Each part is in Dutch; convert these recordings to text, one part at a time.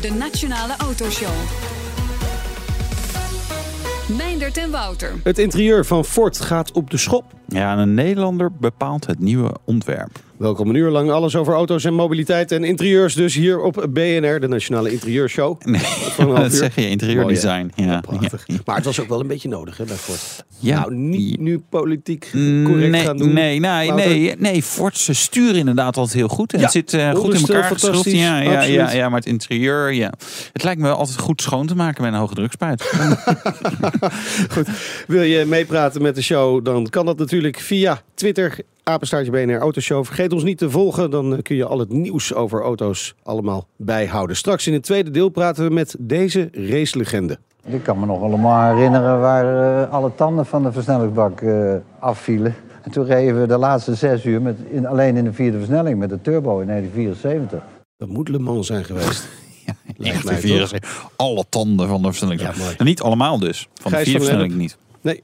De Nationale Autoshow. Meindert en Wouter. Het interieur van Ford gaat op de schop. Ja, een Nederlander bepaalt het nieuwe ontwerp. Welkom een uur lang alles over auto's en mobiliteit en interieurs. Dus hier op BNR, de Nationale Interieurshow. Nee, dat zeg je, interieurdesign. Mooi, ja. Prachtig. Ja. Maar het was ook wel een beetje nodig hè, bij Ford. Ja. Nou, niet nu politiek correct nee, gaan doen. nee, nee, nee, nee, Ford, ze sturen inderdaad altijd heel goed. En Ja, het zit eh, goed in elkaar geschroefd. Ja, ja, ja, ja, maar het interieur, ja. Het lijkt me wel altijd goed schoon te maken met een hoge drukspuit. Wil je meepraten met de show, dan kan dat natuurlijk via Twitter, apenstaartje BNR Autoshow. Vergeet ons niet te volgen, dan eh, kun je al het nieuws over auto's allemaal bijhouden. Straks in het tweede deel praten we met deze racelegende. Ik kan me nog allemaal herinneren waar eh, alle tanden van de versnellingsbak eh, afvielen. En toen reden we de laatste zes uur met, in, alleen in de vierde versnelling met de turbo in 1974. Dat moet Le Mans zijn geweest. Ja, 1974. Alle tanden van de versnelling. Ja, mooi. Nou, niet allemaal dus. Van Gijs de vier van versnelling niet. Nee,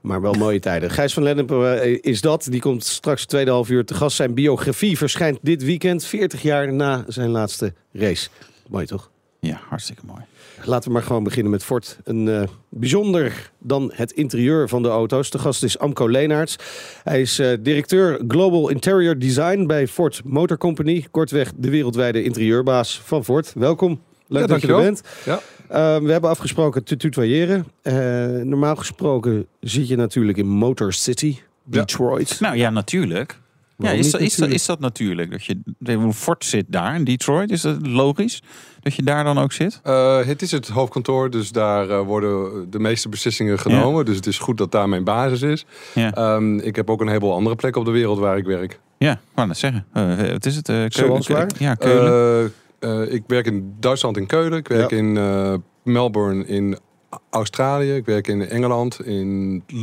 maar wel mooie tijden. Gijs van Lennep eh, is dat. Die komt straks tweede half uur te gast. Zijn biografie verschijnt dit weekend, 40 jaar na zijn laatste race. Mooi toch? Ja, hartstikke mooi. Laten we maar gewoon beginnen met Ford. Een eh, bijzonder dan het interieur van de auto's. De gast is Amco Leenaerts. Hij is eh, directeur Global Interior Design bij Ford Motor Company. Kortweg de wereldwijde interieurbaas van Ford. Welkom. Leuk Ja, dat je er bent. Ja. Eh, we hebben afgesproken te tutoyeren. Eh, normaal gesproken zit je natuurlijk in Motor City, Detroit. Nou ja, natuurlijk. Ja, is, dat, is, dat, natuurlijk? is dat natuurlijk? Dat je, Ford zit daar in Detroit. Is dat logisch dat je daar dan ook zit? Eh, het is het hoofdkantoor, dus daar eh, worden de meeste beslissingen genomen. Dus het is goed dat daar mijn basis is. Ja, Ehm, ik heb ook een heleboel andere plekken op de wereld waar ik werk. ja ik net zeggen. Eh, wat is het? Eh, Zoals waar? Ja, Keulen. Eh, ik werk in Duitsland in Keulen. Ik werk Ja. in eh, Melbourne in Australië. Ik werk in Engeland, in L-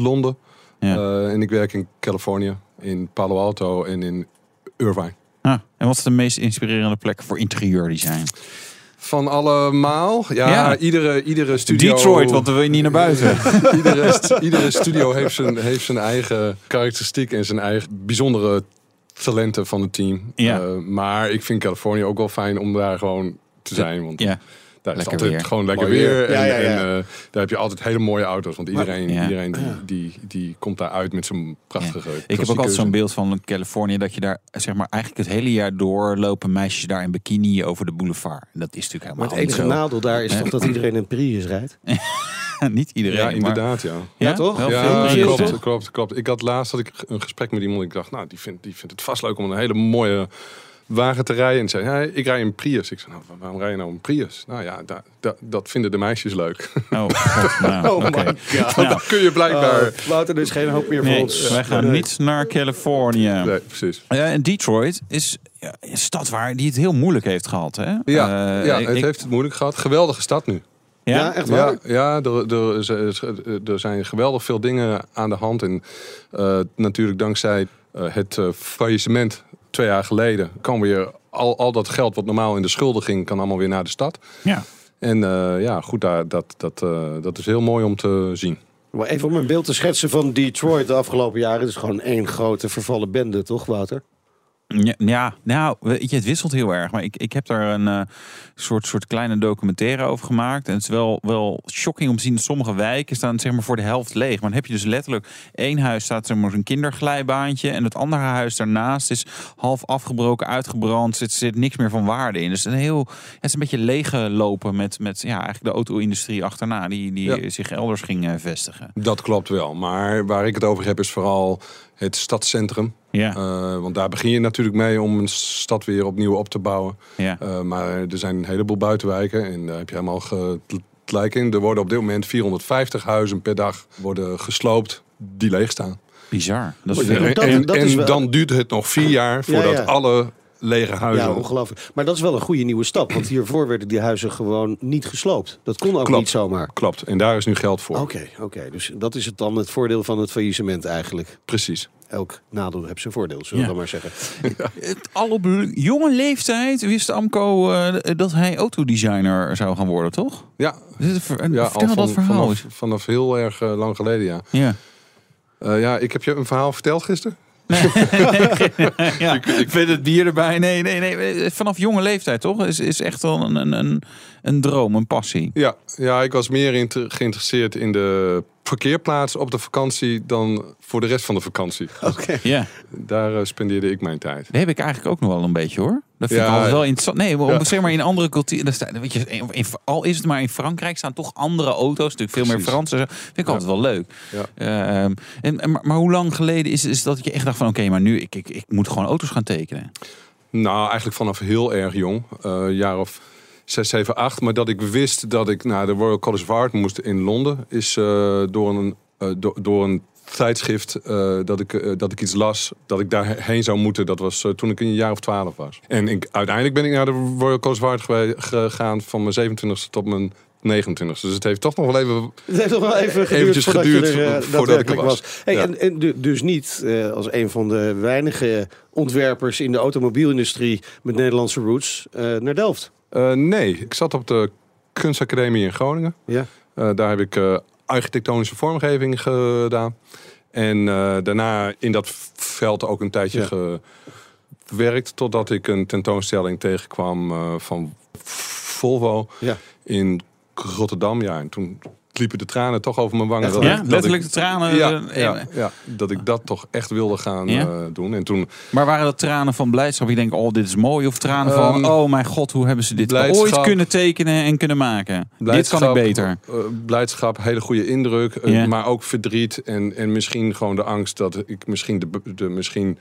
Londen. Ja. Eh, en ik werk in Californië, in Palo Alto en in Irvine. Ah, en wat is de meest inspirerende plek voor interieurdesign? Van allemaal, ja, Ja. Iedere, iedere studio... Detroit, want we wil je niet naar buiten. iedere, st- iedere studio heeft zijn, heeft zijn eigen karakteristiek en zijn eigen bijzondere talenten van het team. Ja. Eh, maar ik vind Californië ook wel fijn om daar gewoon te zijn. Want ja, daar is lekker altijd weer. gewoon lekker Mooi weer. weer. En, Ja, ja, ja. en, eh, daar heb je altijd hele mooie auto's. Want iedereen, Ja. iedereen die, die, die komt daar uit met zijn prachtige ik heb ook altijd zo'n beeld van Californië dat je daar zeg maar eigenlijk het hele jaar door lopen meisjes daar in bikini over de boulevard. En dat is natuurlijk Maar helemaal het enige nadeel daar is Ja. toch dat iedereen een Prius rijdt? niet iedereen. Ja, maar- inderdaad, ja. Ja, toch? Ja, veel klopt, klopt, klopt. Ik had laatst had ik een gesprek met iemand. Ik dacht, nou, die vindt, die vindt het vast leuk om een hele mooie wagen te rijden. En zei, ja, ik rij een Prius. Ik zei, nou, waarom rij je nou een Prius? Nou ja, da- da- dat vinden de meisjes leuk. Oh, god, nou, Oh oké. my god. Nou, dat kun je blijkbaar... Uh, Wouter, er is geen hoop meer voor nee, ons. wij gaan Nee. niet naar Californië. Nee, precies. Ja, en Detroit is ja, een stad waar die het heel moeilijk heeft gehad. Hè? Ja, Eh, ja het ik- heeft het moeilijk gehad. Geweldige stad nu. Ja? Ja, echt waar? Ja, ja er, er, er zijn geweldig veel dingen aan de hand. En eh, natuurlijk dankzij eh, het eh, faillissement twee jaar geleden... kan weer al, al dat geld wat normaal in de schulden ging... kan allemaal weer naar de stad. Ja. En eh, ja, goed, daar, dat, dat, eh, dat is heel mooi om te zien. Maar even om een beeld te schetsen van Detroit de afgelopen jaren. Het is gewoon één grote vervallen bende, toch Wouter? Ja, nou, weet je, het wisselt heel erg. Maar ik, ik heb daar een eh, soort, soort kleine documentaire over gemaakt. En het is wel, wel shocking om te zien dat sommige wijken staan zeg maar, voor de helft leeg. Maar dan heb je dus letterlijk één huis staat zeg maar, een kinderglijbaantje. En het andere huis daarnaast is half afgebroken, uitgebrand. Er zit, zit niks meer van waarde in. Dus een heel, het is een beetje lege lopen met, met ja, eigenlijk de auto-industrie achterna. Die, die Ja. zich elders ging eh, vestigen. Dat klopt wel. Maar waar ik het over heb is vooral het stadscentrum. Ja, Eh, want daar begin je natuurlijk mee om een stad weer opnieuw op te bouwen. ja. Eh, maar er zijn een heleboel buitenwijken en daar heb je helemaal ge- gelijk in. Er worden op dit moment 450 huizen per dag worden gesloopt die leeg staan. bizar. Dat is. En, dan duurt het nog vier jaar voordat ja. alle lege huizen. Ja, ongelooflijk. Maar dat is wel een goede nieuwe stap. Want hiervoor werden die huizen gewoon niet gesloopt. Dat kon ook Klopt. niet zomaar. Klopt, en daar is nu geld voor. Oké, oké. Dus dat is het dan het voordeel van het faillissement eigenlijk. Precies. Elk nadeel heeft zijn voordeel, zullen we Ja. dan maar zeggen. Het- Al op jonge leeftijd wist Amco eh, dat hij autodesigner zou gaan worden, toch? Ja, ja Vertel dat verhaal vanaf, vanaf heel erg eh, lang geleden, ja. Ja. Eh, ja, ik heb je een verhaal verteld gisteren. ja. Ik vind het bier erbij. Nee, nee, nee. Vanaf jonge leeftijd, toch? Is, is echt wel een, een, een, een droom, een passie. Ja, ja ik was meer inter- geïnteresseerd in de parkeerplaats op de vakantie dan voor de rest van de vakantie. Oké. Ja. Daar eh, spendeerde ik mijn tijd. Dat heb ik eigenlijk ook nog wel een beetje hoor. Dat vind ik altijd wel interessant. Nee, maar Ja. zeg maar in andere culturen. Weet je, in, in- al is het maar in Frankrijk staan toch andere auto's. Natuurlijk veel meer. Fransen. Vind ik Ja. altijd wel leuk. Ehm, en, en- maar, maar hoe lang geleden is, is dat je echt dacht van oké, maar nu ik, ik, ik moet gewoon auto's gaan tekenen. Nou, eigenlijk vanaf heel erg jong. eh jaar of 6, 7, 8. Maar dat ik wist dat ik naar de Royal College of Art moest in Londen... is eh, door, een, eh, do- door een tijdschrift eh, dat, ik, eh, dat ik iets las... dat ik daarheen zou moeten. Dat was eh, toen ik een jaar of 12 was. En ik, uiteindelijk ben ik naar de Royal Art gewe- gegaan... van mijn 27e tot mijn 29e. Dus het heeft toch nog wel even... Het heeft nog wel even geduurd Eventjes voordat geduurd er, voordat ik er was. Hey, Ja. en, en du- dus niet als een van de weinige ontwerpers in de automobielindustrie met Nederlandse roots naar Delft. Nee, ik zat op de kunstacademie in Groningen. Ja. Daar heb ik architectonische vormgeving gedaan. En eh, daarna in dat veld ook een tijdje Ja. gewerkt. Totdat ik een tentoonstelling tegenkwam eh, van Volvo Ja. in Rotterdam. Ja, en toen liepen de tranen toch over mijn wangen. Dat ik- Ja, dat letterlijk ik- de tranen. ja, eh, ja, ja, dat ik dat toch echt wilde gaan Ja? eh, doen. En toen Maar waren dat tranen van blijdschap? Je denkt, oh, dit is mooi. Of tranen van, Ehm, oh mijn god, hoe hebben ze dit ooit kunnen tekenen en kunnen maken? dit kan ik beter. eh, blijdschap, hele goede indruk. Maar ook verdriet. En, en misschien gewoon de angst dat ik misschien, de, de, misschien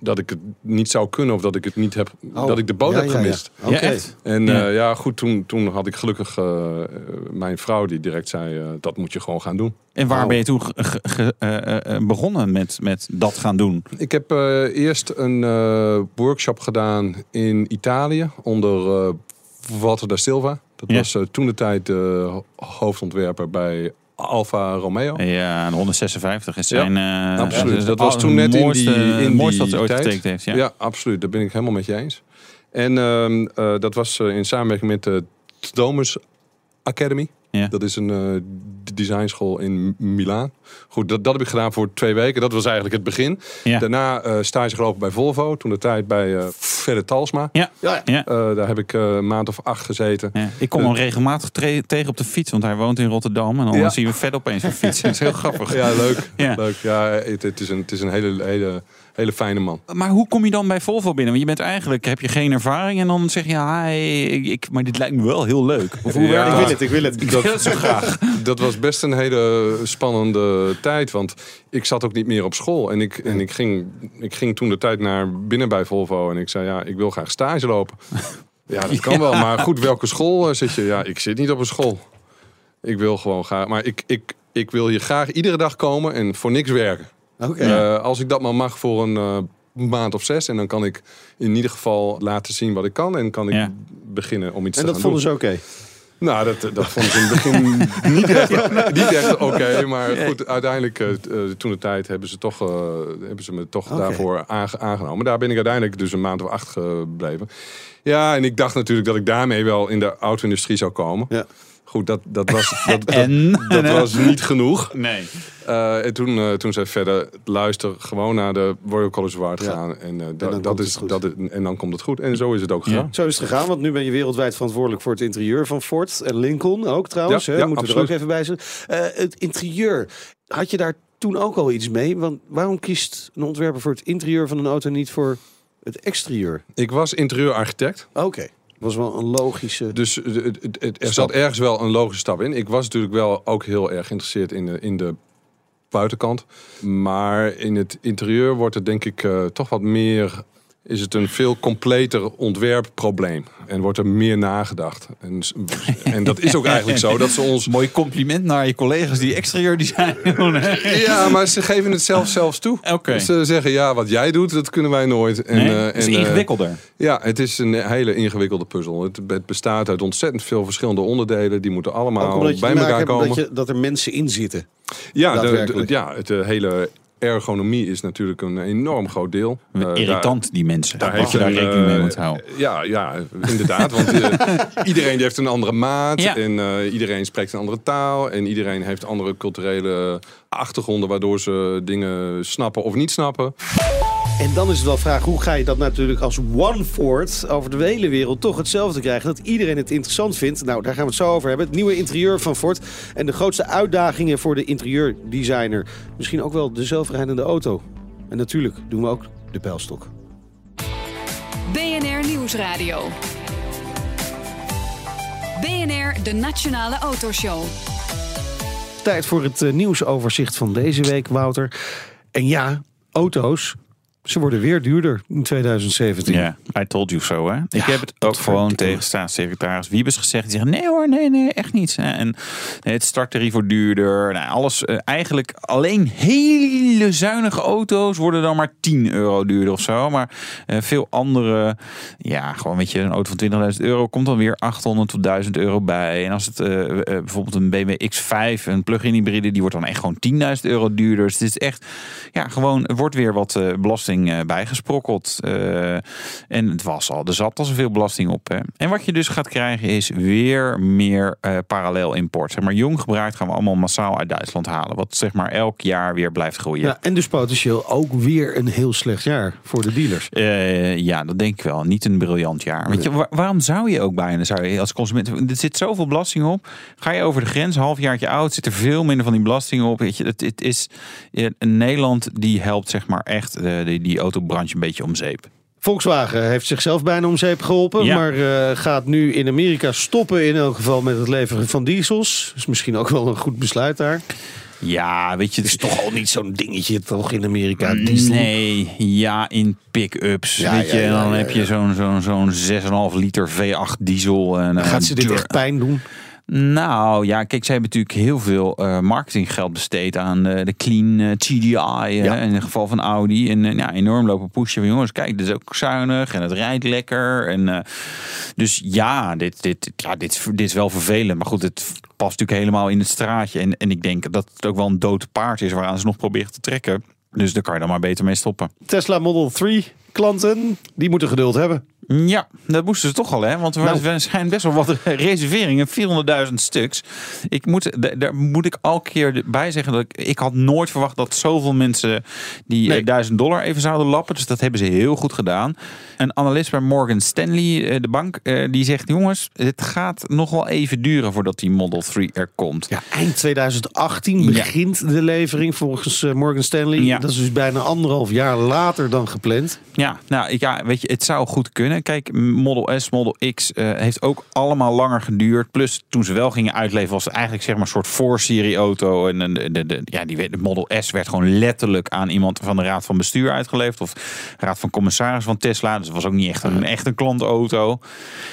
dat ik het niet zou kunnen. Of dat ik het niet heb. Oh, dat ik de boot ja, heb ja, ja. gemist. Oké. Ja, echt? En Ja. ja, ja goed, toen, toen had ik gelukkig eh, mijn vrouw die direct zei... eh, dat moet je gewoon gaan doen. En waar Wauw. ben je toen eh, eh, begonnen met, met dat gaan doen? Ik heb eh, eerst een eh, workshop gedaan in Italië onder eh, Walter da Silva. Dat Ja. was eh, toen de tijd de hoofdontwerper bij Alfa Romeo. Ja, een 156 is zijn... eh, absoluut. Dat was toen net in die- in het mooiste die ze ooit tijd. getekend heeft. Ja. Ja. absoluut. Daar ben ik helemaal met je eens. En ehm, eh, dat was eh, in samenwerking met de Domus Academy. Ja. Dat is een designschool in Milaan. Goed, dat, dat heb ik gedaan voor twee weken. Dat was eigenlijk het begin. Ja. Daarna eh stage gelopen bij Volvo. Toen de tijd bij eh Fredde Talsma. Ja. Ja, Ja. Eh, daar heb ik eh, een maand of acht gezeten. Ja. Ik kom hem regelmatig tegen op de fiets, want hij woont in Rotterdam. En dan Ja. zien we vet opeens op fiets. Dat is heel grappig. Ja, leuk. Ja. leuk. Ja, het, het is een, het is een hele, hele, hele fijne man. Maar hoe kom je dan bij Volvo binnen? Want je bent eigenlijk, heb je geen ervaring en dan zeg je, ja, ik, ik- maar dit lijkt me wel heel leuk. Of hoe Ja. werkt ik dat? wil het, ik wil het. Ik wil het zo graag. Dat was best een hele spannende tijd. Want ik zat ook niet meer op school. En ik, en ik, ging, ik ging toen de tijd naar binnen bij Volvo. En ik zei, ja, ik wil graag stage lopen. Ja, dat kan wel. Maar goed, welke school eh, zit je? Ja, ik zit niet op een school. Ik wil gewoon graag... Maar ik, ik, ik wil hier graag iedere dag komen en voor niks werken. Oké. Eh, als ik dat maar mag voor een eh, maand of zes. En dan kan ik in ieder geval laten zien wat ik kan. En kan ik Ja. beginnen om iets En te dat gaan vonden doen. ze oké. Nou, dat, dat vond ik in het begin niet echt, niet echt oké. maar goed, uiteindelijk, eh, toen de tijd, hebben ze, toch, eh, hebben ze me toch daarvoor aange- aangenomen. Daar ben ik uiteindelijk dus een maand of acht gebleven. Ja, en ik dacht natuurlijk dat ik daarmee wel in de auto-industrie zou komen. Ja. Goed, dat, dat, was, dat, dat, En? dat was niet genoeg. Nee. Eh, en toen, eh, toen zei verder, luister gewoon naar de Royal College of Art Ja. gaan. En, eh, dan dat, komt dat het is, dat en dan komt het goed. En zo is het ook Ja. gegaan. Zo is het gegaan, want nu ben je wereldwijd verantwoordelijk voor het interieur van Ford en Lincoln ook trouwens. Ja, hè? ja, Moeten we er ook even bij zijn. Eh, het interieur, had je daar toen ook al iets mee? Want waarom kiest een ontwerper voor het interieur van een auto niet voor het exterieur? Ik was interieurarchitect. Oké, was wel een logische. Dus het, het- het- het- er zat ergens wel een logische stap in. Ik was natuurlijk wel ook heel erg geïnteresseerd in de, in de buitenkant. Maar in het interieur wordt het denk ik eh, toch wat meer is het een veel completer ontwerpprobleem. En wordt er meer nagedacht. En, en dat is ook eigenlijk zo dat ze ons. Mooi compliment naar je collega's die exterieur design doen. Ja, maar ze geven het zelf zelfs toe. Oké. Ze zeggen ja, wat jij doet, dat kunnen wij nooit. En, Nee, eh, het is en, eh, ingewikkelder. Ja, het is een hele ingewikkelde puzzel. Het, het bestaat uit ontzettend veel verschillende onderdelen. Die moeten Ook allemaal bij elkaar komen. dat, je, dat er mensen in zitten. Ja, de- ja het eh, hele ergonomie is natuurlijk een enorm groot deel. Eh, daar- Irritant, die mensen. Daar heeft je daar rekening mee eh, moet houden. Ja, ja, inderdaad. Want eh, iedereen heeft een andere maat. Ja. En iedereen spreekt een andere taal. En iedereen heeft andere culturele achtergronden... waardoor ze dingen snappen of niet snappen. En dan is het wel vraag, hoe ga je dat natuurlijk als One Ford over de hele wereld toch hetzelfde krijgen? Dat iedereen het interessant vindt. Nou, daar gaan we het zo over hebben. Het nieuwe interieur van Ford en de grootste uitdagingen voor de interieurdesigner. Misschien ook wel de zelfrijdende auto. En natuurlijk doen we ook de pijlstok. BNR Nieuwsradio. BNR, de Nationale Autoshow. Tijd voor het eh, nieuwsoverzicht van deze week, Wouter. En ja, auto's, ze worden weer duurder in 2017. Ja, I told you so, hè? Ik Ja, heb het ook gewoon tegen staatssecretaris Wiebes gezegd. Die zegt, nee hoor, nee, nee, echt niet. En het starttarief wordt duurder. Nou, alles, eh, eigenlijk alleen hele zuinige auto's worden dan maar 10 euro duurder of zo. Maar eh, veel andere, ja, gewoon weet je, een auto van 20.000 euro komt dan weer 800 tot 1000 euro bij. En als het eh, bijvoorbeeld een BMW X5, een plug-in hybride, die wordt dan echt gewoon 10.000 euro duurder. Dus het is echt, ja, gewoon, er wordt weer wat eh, belasting eh, bijgesprokkeld. Eh, en het was al, er zat al zoveel belasting op. Hè. En wat je dus gaat krijgen is weer meer eh, parallel import. Zeg maar jong gebruikt gaan we allemaal massaal uit Duitsland halen. Wat zeg maar elk jaar weer blijft groeien. Ja, en dus potentieel ook weer een heel slecht jaar voor de dealers. Ja, dat denk ik wel. Niet een briljant jaar. Weet je, wa- waarom zou je ook bijna zou je als consument. Er zit zoveel belasting op. Ga je over de grens, halfjaartje oud, zit er veel minder van die belasting op. Weet je, het, het is Nederland die helpt zeg maar echt die, die autobranche een beetje om zeep. Volkswagen heeft zichzelf bijna om zeep geholpen, Ja. maar eh, gaat nu in Amerika stoppen in elk geval met het leveren van diesels. Dus misschien ook wel een goed besluit daar. Ja, weet je, Het is toch al niet zo'n dingetje toch in Amerika, diesel? Nee, ja, in pick-ups. Ja, weet je, ja, ja, en dan ja, heb je zo'n zo'n zo'n 6,5 liter V8 diesel. En, Gaat ze dit echt pijn doen? Nou ja, kijk, zij hebben natuurlijk heel veel eh, marketinggeld besteed aan eh, de clean TDI. eh, Ja. In het geval van Audi. En ja, enorm lopen pushen van jongens, kijk, dit is ook zuinig en het rijdt lekker. En, dus ja, dit, dit, ja dit, is- dit is wel vervelend. Maar goed, het past natuurlijk helemaal in het straatje. En, en ik denk dat het ook wel een dood paard is waaraan ze nog proberen te trekken. Dus daar kan je dan maar beter mee stoppen. Tesla Model 3 klanten, die moeten geduld hebben. Ja, dat moesten ze toch al, hè? Want er Nou. schijnt best wel wat reserveringen, 400.000 stuks. Ik moet, da- daar moet ik elke keer bij zeggen dat ik, ik had nooit verwacht dat zoveel mensen die Nee. eh, 1000 dollar even zouden lappen. Dus dat hebben ze heel goed gedaan. Een analist bij Morgan Stanley, eh, de bank, eh, die zegt: jongens, het gaat nog wel even duren voordat die Model 3 er komt. Ja, eind 2018 Ja. begint de levering volgens Morgan Stanley. Ja. Dat is dus bijna anderhalf jaar later dan gepland. Ja, nou ik- ja, weet je, het zou goed kunnen. Kijk, Model S, Model X eh, heeft ook allemaal langer geduurd. Plus toen ze wel gingen uitleveren, was het eigenlijk zeg maar een soort voorserie auto. En de, de, de, ja, die, werd- de Model S werd gewoon letterlijk aan iemand van de Raad van Bestuur uitgeleverd. Of Raad van Commissaris van Tesla. Dus het was ook niet echt een, echt een klantauto.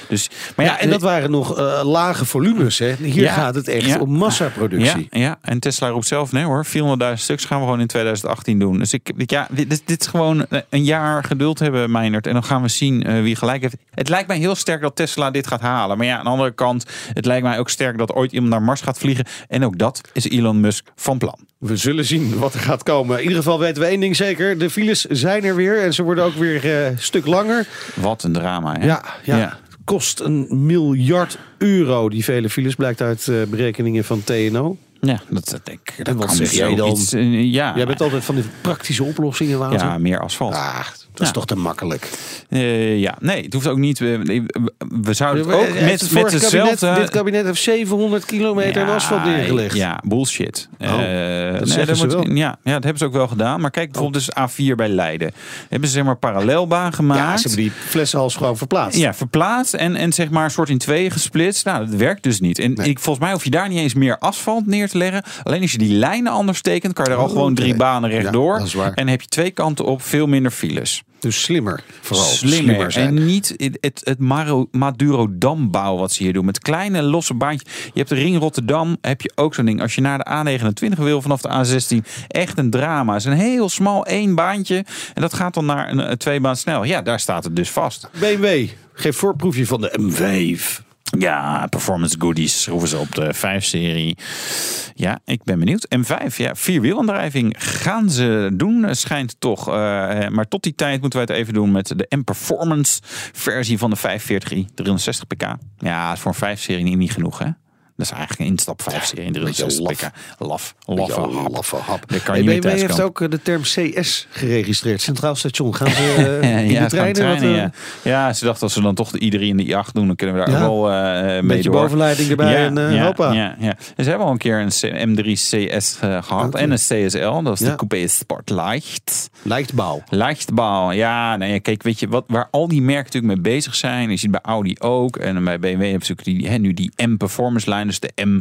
Dus, maar ja, Ja, en dat waren nog eh, lage volumes. Hè. Hier Ja, gaat het echt ja. om massaproductie. Ja, ja, en Tesla roept zelf, nee hoor, 400.000 stuks gaan we gewoon in 2018 doen. Dus ik, ik- ja, dit, dit- dit is gewoon een jaar geduld hebben, Meinert. En dan gaan we zien eh, wie gelijk heeft. Het lijkt mij heel sterk dat Tesla dit gaat halen. Maar ja, aan de andere kant, het lijkt mij ook sterk dat ooit iemand naar Mars gaat vliegen. En ook dat is Elon Musk van plan. We zullen zien wat er gaat komen. In ieder geval weten we één ding zeker. De files zijn er weer en ze worden ook weer eh, een stuk langer. Wat een drama, hè? Ja, ja. Ja. kost een miljard euro. Die vele files blijkt uit eh, berekeningen van TNO. Ja, dat, dat denk ik. Dat wat kan zeg jij dan? eh, ja, Jij bent altijd van die praktische oplossingen, Wouter. ja, meer asfalt. Ah, dat is toch te makkelijk. Eh, ja, nee, het hoeft ook niet. We, zouden ook met, het met vorige kabinet, dit kabinet heeft 700 kilometer asfalt neergelegd. Ja, bullshit. Oh, Eh, dat nee, moet-. Ja, ja, dat hebben ze ook wel gedaan. Maar kijk bijvoorbeeld dus A4 bij Leiden. Hebben ze zeg maar parallelbaan gemaakt. Ja, ze hebben die flessenhals gewoon verplaatst. Ja, verplaatst en, en zeg maar een soort in tweeën gesplitst. Nou, dat werkt dus niet. En Nee. ik, volgens mij hoef je daar niet eens meer asfalt neer te leggen. Alleen als je die lijnen anders tekent, kan je er al Oh, gewoon drie banen rechtdoor. waar. en heb je twee kanten op veel minder files. Dus slimmer. Vooral Slimmer. zijn. En niet het, het, Madurodam-bouw wat ze hier doen. Met kleine losse baantjes. Je hebt de Ring Rotterdam, heb je ook zo'n ding. Als je naar de A29 wil vanaf de A16. Echt een drama. Het is een heel smal één baantje. En dat gaat dan naar een, een tweebaan snel. Ja, daar staat het dus vast. BMW, geef voorproefje van de M5. Ja, performance goodies schroeven ze op de 5-serie. Ja, ik ben benieuwd. M5, ja, vierwielaandrijving gaan ze doen, eh, schijnt toch. Eh, maar tot die tijd moeten wij het even doen met de M-Performance versie van de 540i. 360 pk. Ja, voor een 5-serie niet, niet genoeg, hè? Dat is eigenlijk een instap 5-serie in 360 pk. Laf. Laffe Beetje hap. laffe hap. Daar kan Hey, je niet BMW heeft ook eh, de term CS geregistreerd. Centraal station. Gaan ze eh, in Ja, de treinen? wat, eh, ja. ja, ze dachten als ze dan toch de iedereen in de jacht doen, dan kunnen we daar Ja. ook wel eh mee Een beetje door. bovenleiding erbij en eh, ja, hoppa. Ja, ja. En ze hebben al een keer een C- M3 CS eh, gehad en een CSL. Dat is de Coupé Sport Leicht. Leichtbouw, ja, nee, kijk, weet je wat, waar al die merken natuurlijk mee bezig zijn. Je ziet bij Audi ook en bij BMW hebben ze natuurlijk die, hè, nu die M Performance lijn, dus de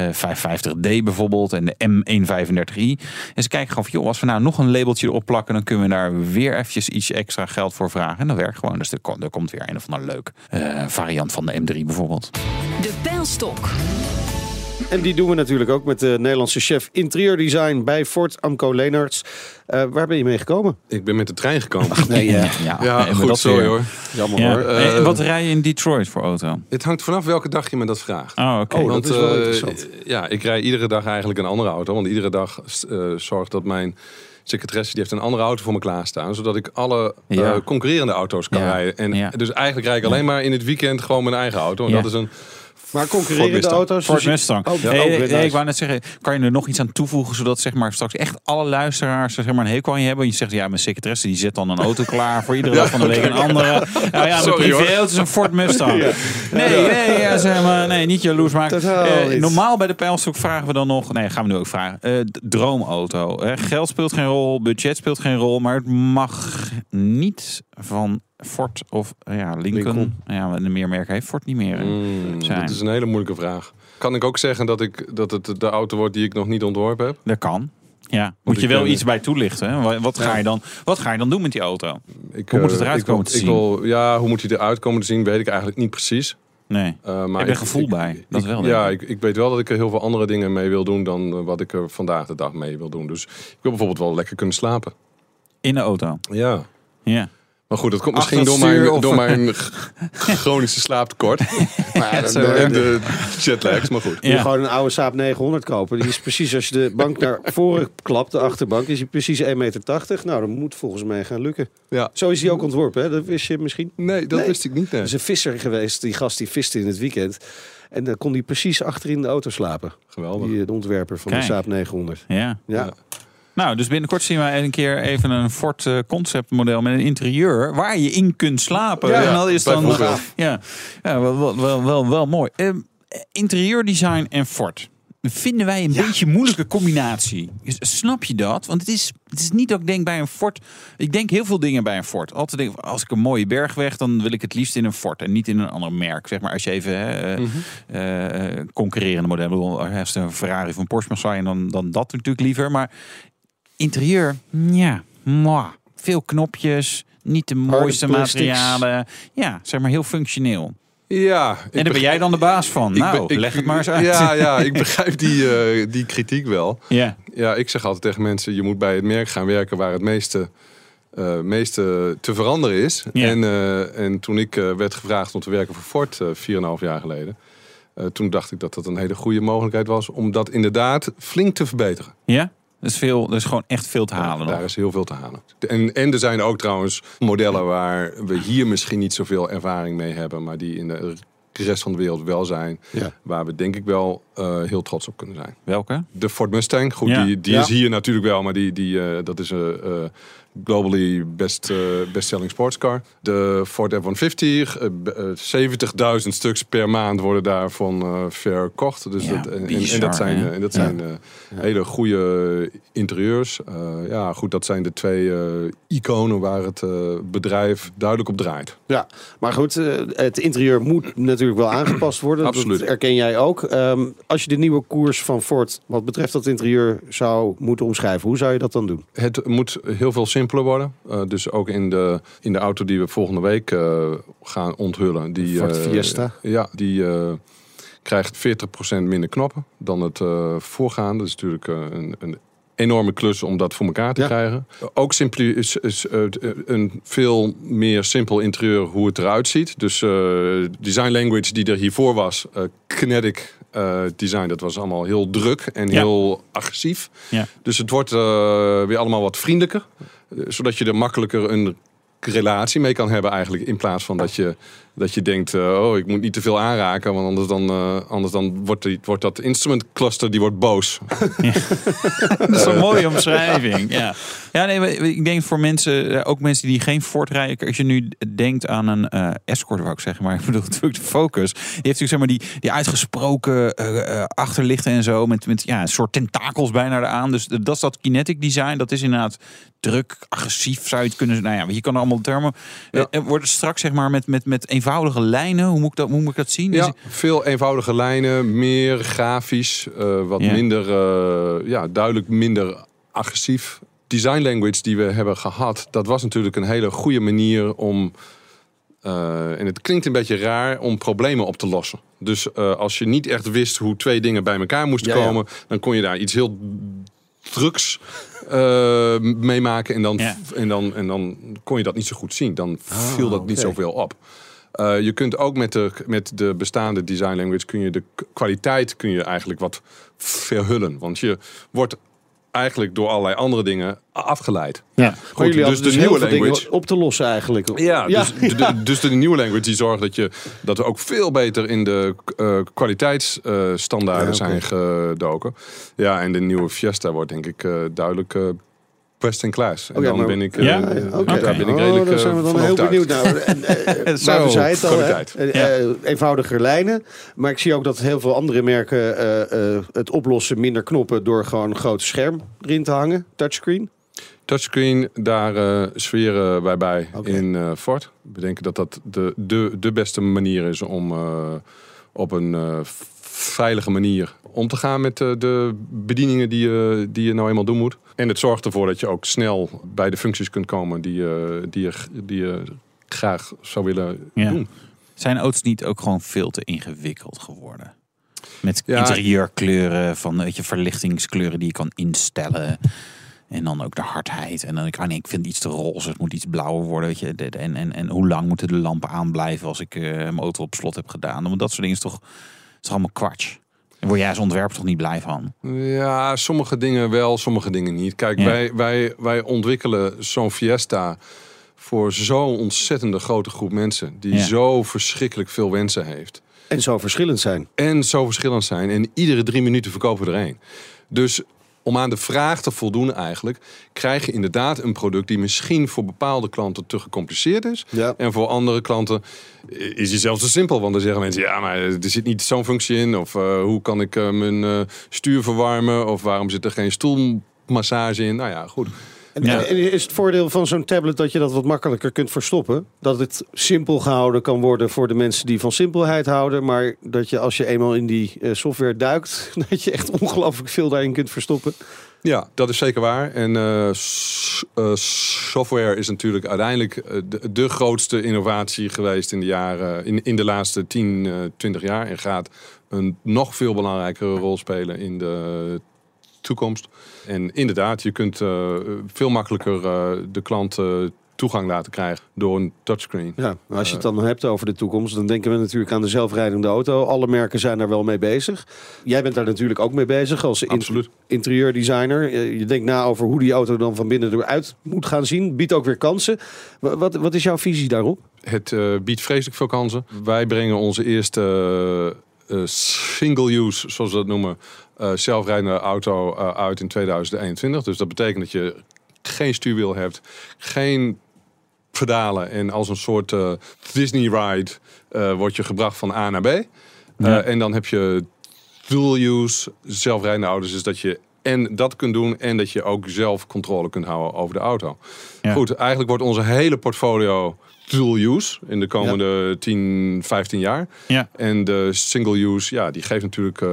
M550D bijvoorbeeld en de M135i. En ze kijken gewoon van, joh, als we nou nog een labeltje erop plakken, dan kunnen we daar weer eventjes iets extra geld voor vragen. En dat werkt gewoon. Dus er, komt- er weer een of ander leuk eh, variant van de M3 bijvoorbeeld. De pijlstok. En die doen we natuurlijk ook met de Nederlandse chef interieurdesign bij Ford, Amco Leenarts. Eh, waar ben je mee gekomen? Ik ben met de trein gekomen. Nee, Ja, Ja, hebben we goed, dat sorry weer. hoor. jammer Ja. hoor. En Eh, wat rij je in Detroit voor auto? Het hangt vanaf welke dag je me dat vraagt. Oh, oké. Oh, dat Want is wel eh, interessant. ja, ik rij iedere dag eigenlijk een andere auto. Want iedere dag eh, zorgt dat mijn secretaresse die heeft een andere auto voor me klaarstaan. Zodat ik alle eh, Ja. concurrerende auto's kan Ja. rijden. En Ja. dus eigenlijk rijd ik alleen maar in het weekend gewoon mijn eigen auto. En Ja. dat is een maar Ford concurrerende auto's? Ford dus Mustang. Oh, ja, Hey, oh, hey. Ik wou net zeggen, kan je er nog iets aan toevoegen zodat zeg maar, straks echt alle luisteraars zeg maar, een hekel aan je hebben? Je zegt, ja, mijn secretaresse die zet dan een auto klaar voor iedere dag van de week een andere. Nou ja, mijn privéauto is een Ford Mustang. Nee, nee, ja, zeg maar, nee, niet jaloers maken. Eh, normaal bij de pijlstok vragen we dan nog, nee, gaan we nu ook vragen. Eh, droomauto. Eh, geld speelt geen rol, budget speelt geen rol, maar het mag niet van Ford of ja, Lincoln. Lincoln. Ja, de meer merken heeft Ford niet meer. Mm, Zijn. dat is een hele moeilijke vraag. Kan ik ook zeggen dat, ik, dat het de auto wordt die ik nog niet ontworpen heb? Dat kan. Ja, moet je wel eh, iets bij toelichten. Hè? Wat, ga Ja. je dan, wat ga je dan doen met die auto? Ik, Hoe moet het eh, eruit ik komen te ik zien? wil- ja, hoe moet hij eruit komen te zien, weet ik eigenlijk niet precies. Nee. Uh, maar Heb je gevoel bij? Dat wel, Ja, ik. weet wel dat ik er heel veel andere dingen mee wil doen dan eh, wat ik er vandaag de dag mee wil doen. Dus ik wil bijvoorbeeld wel lekker kunnen slapen. In de auto. Ja. Ja. Maar goed, dat komt misschien door mijn, of- door mijn chronische slaaptekort. Maar dan, Zo, eh, en de jetlags, maar goed. Moet je Ja. gewoon een oude Saab 900 kopen. Die is precies als je de bank naar voren klapt, de achterbank, is die precies 1,80 meter. Nou, dat moet volgens mij gaan lukken. Ja. Zo is die ook ontworpen, hè? dat wist je misschien. Nee, dat Nee. wist ik niet. Nee. Er is een visser geweest, die gast die viste in het weekend. En dan kon hij precies achterin de auto slapen. Geweldig. Die, de ontwerper van Kijk. de Saab 900. Ja. Ja. Nou, dus binnenkort zien wij een keer even een Ford eh, conceptmodel met een interieur waar je in kunt slapen. Ja, en dat is dan ja, ja wel, wel, wel, wel, wel mooi. Ehm, interieurdesign en Ford. Vinden wij een beetje een moeilijke combinatie. Snap je dat? Want het is, het is niet dat ik denk bij een Ford. Ik denk heel veel dingen bij een Ford. Altijd denk als ik een mooie bergweg, dan wil ik het liefst in een Ford en niet in een ander merk. Zeg maar als je even hè, eh, eh, concurrerende modellen. Als je een Ferrari of een Porsche mag zijn, dan, dan dat natuurlijk liever. Maar interieur, ja, mwah. veel knopjes, niet de mooiste materialen. Ja, zeg maar heel functioneel. Ja. En daar ben jij dan de baas van. ik nou, ben- ik- leg het maar eens uit. Ja, ja ik begrijp die, eh, die kritiek wel. ja. Ja, ik zeg altijd tegen mensen: je moet bij het merk gaan werken waar het meeste, eh, meeste te veranderen is. Ja. En, eh, en toen ik eh, werd gevraagd om te werken voor Ford, eh 4,5 jaar geleden, eh, toen dacht ik dat dat een hele goede mogelijkheid was om dat inderdaad flink te verbeteren. Ja? Dat is, veel, dat is gewoon echt veel te halen Daar nog. is heel veel te halen. En, en er zijn ook trouwens modellen waar we hier misschien niet zoveel ervaring mee hebben, maar die in de rest van de wereld wel zijn. Ja. Waar we denk ik wel eh, heel trots op kunnen zijn. Welke? De Ford Mustang, goed, Ja. die, die Ja. is hier natuurlijk wel, maar die, die, eh, dat is een eh, globally best, eh, best-selling sportscar. De Ford F-150, eh, b- eh, 70.000 stuks per maand worden daarvan eh verkocht. Dus Ja, dat, en, en- en bizar, dat zijn, eh, en dat Ja. zijn eh, hele goede interieurs. Eh, ja, goed, dat zijn de twee eh, iconen waar het eh, bedrijf duidelijk op draait. Ja, maar goed, eh, het interieur moet natuurlijk wel aangepast worden. Absoluut. Dat erken jij ook. Ehm, als je de nieuwe koers van Ford wat betreft dat interieur zou moeten omschrijven, hoe zou je dat dan doen? Het moet heel veel simpeler worden. Uh, dus ook in de, in de auto die we volgende week uh, gaan onthullen. Die, Ford Fiesta. Ja, die krijgt 40% minder knoppen dan het voorgaande. Dat is natuurlijk een, een enorme klus om dat voor elkaar te krijgen. Ook simpel is, is uh, een veel meer simpel interieur hoe het eruit ziet. Dus uh, design language die er hiervoor was, uh, kinetic design, dat was allemaal heel druk en heel agressief. Ja. Dus het wordt weer allemaal wat vriendelijker. Zodat je er makkelijker een relatie mee kan hebben eigenlijk. In plaats van dat je, dat je denkt, uh, oh, ik moet niet te veel aanraken. Want anders dan, uh, anders dan wordt, die, wordt dat instrument cluster die wordt boos. Ja. dat is een mooie omschrijving. Ja, ja nee, ik denk voor mensen, eh, ook mensen die geen Ford rijden. Als je nu denkt aan een uh, Escort, wou ik zeggen. Maar ik bedoel natuurlijk de Focus. Die heeft natuurlijk zeg maar die, die uitgesproken achterlichten en zo. Met, met ja, een soort tentakels bijna eraan. Dus dat is dat kinetic design. Dat is inderdaad druk, agressief zou je het kunnen... Nou ja, je kan er allemaal termen... Ja. wordt het straks zeg maar met, met, met eenvoudige lijnen? Hoe moet ik dat, hoe moet ik dat zien? Ja, veel eenvoudige lijnen. Meer grafisch. Uh, wat ja. minder... Uh, ja, duidelijk minder agressief. Design language die we hebben gehad... dat was natuurlijk een hele goede manier om... Uh, en het klinkt een beetje raar om problemen op te lossen. Dus als je niet echt wist hoe twee dingen bij elkaar moesten ja, komen... dan kon je daar iets heel drugs uh, meemaken. En dan, Ja. en, dan, en dan kon je dat niet zo goed zien. Dan Ah, viel dat niet zoveel op. Uh, je kunt ook met de, met de bestaande design language... kun je de kwaliteit kun je eigenlijk wat verhullen. Want je wordt eigenlijk door allerlei andere dingen afgeleid. Ja. Goed, jullie dus de dus nieuwe language... op te lossen eigenlijk. Ja, Dus, de, de- dus de nieuwe language die zorgt dat, je, dat we ook veel beter in de eh, kwaliteitsstandaarden Ja, zijn gedoken. Ja, en de nieuwe Fiesta wordt denk ik eh, duidelijk eh best in class. En dan maar- ben ik, eh, Ja? eh, Oké. daar ben ik Oh, redelijk daar zijn we eh, dan heel benieuwd naar. En, eh, Zo, maar we zeiden het al, hè? Eh, eh, eenvoudiger lijnen. Maar ik zie ook dat heel veel andere merken eh, eh, het oplossen minder knoppen door gewoon een groot scherm erin te hangen. Touchscreen. Touchscreen, daar eh sferen wij bij in eh Ford. We denken dat dat de, de, de beste manier is om eh, op een eh, veilige manier om te gaan met eh, de bedieningen die je, die je nou eenmaal doen moet. En het zorgt ervoor dat je ook snel bij de functies kunt komen die, je die, je, die je graag zou willen Ja. doen. Zijn auto's niet ook gewoon veel te ingewikkeld geworden? Met Ja. interieurkleuren, van weet je, verlichtingskleuren die je kan instellen. En dan ook de hardheid. En dan ik, ah nee, ik vind iets te roze. Het moet iets blauwer worden. Weet je. En, en, en hoe lang moeten de lampen aanblijven als ik eh, mijn auto op slot heb gedaan. Want dat soort dingen is toch, is toch allemaal kwats. Word jij als ontwerper toch niet blij van? Ja, sommige dingen wel, sommige dingen niet. Kijk, Ja. wij, wij, wij ontwikkelen zo'n Fiesta voor zo'n ontzettende grote groep mensen. Die Ja. zo verschrikkelijk veel wensen heeft. En zo verschillend zijn. En zo verschillend zijn. En iedere drie minuten verkopen we er één. Dus om aan de vraag te voldoen eigenlijk... krijg je inderdaad een product die misschien voor bepaalde klanten te gecompliceerd is. Ja. En voor andere klanten is die zelfs te simpel. Want dan zeggen mensen, ja, maar er zit niet zo'n functie in. Of eh, hoe kan ik eh, mijn eh, stuur verwarmen? Of waarom zit er geen stoelmassage in? Nou ja, goed. En, Ja. en is het voordeel van zo'n tablet dat je dat wat makkelijker kunt verstoppen? Dat het simpel gehouden kan worden voor de mensen die van simpelheid houden. Maar dat je als je eenmaal in die eh, software duikt, dat je echt ongelooflijk veel daarin kunt verstoppen. Ja, dat is zeker waar. En eh, eh, software is natuurlijk uiteindelijk de, de grootste innovatie geweest in de, jaren, in, in de laatste 10, eh 20 jaar. En gaat een nog veel belangrijkere rol spelen in de toekomst. En inderdaad, je kunt eh, veel makkelijker eh, de klant eh, toegang laten krijgen door een touchscreen. Ja, als je het dan hebt over de toekomst, dan denken we natuurlijk aan de zelfrijdende auto. Alle merken zijn daar wel mee bezig. Jij bent daar natuurlijk ook mee bezig als in- Absoluut. interieurdesigner. Je denkt na over hoe die auto dan van binnen eruit moet gaan zien. Biedt ook weer kansen. Wa- Wat, wat is jouw visie daarop? Het biedt vreselijk veel kansen. Wij brengen onze eerste eh, single-use, zoals we dat noemen, eh, zelfrijdende auto eh, uit in 2021. Dus dat betekent dat je geen stuurwiel hebt, geen pedalen en als een soort eh, Disney ride eh word je gebracht van A naar B. Ja. En dan heb je dual-use zelfrijdende auto's, dus dat je en dat kunt doen en dat je ook zelf controle kunt houden over de auto. Ja. Goed, eigenlijk wordt onze hele portfolio dual use in de komende 10, 15 jaar. Ja. En de single use, ja, die geeft natuurlijk eh,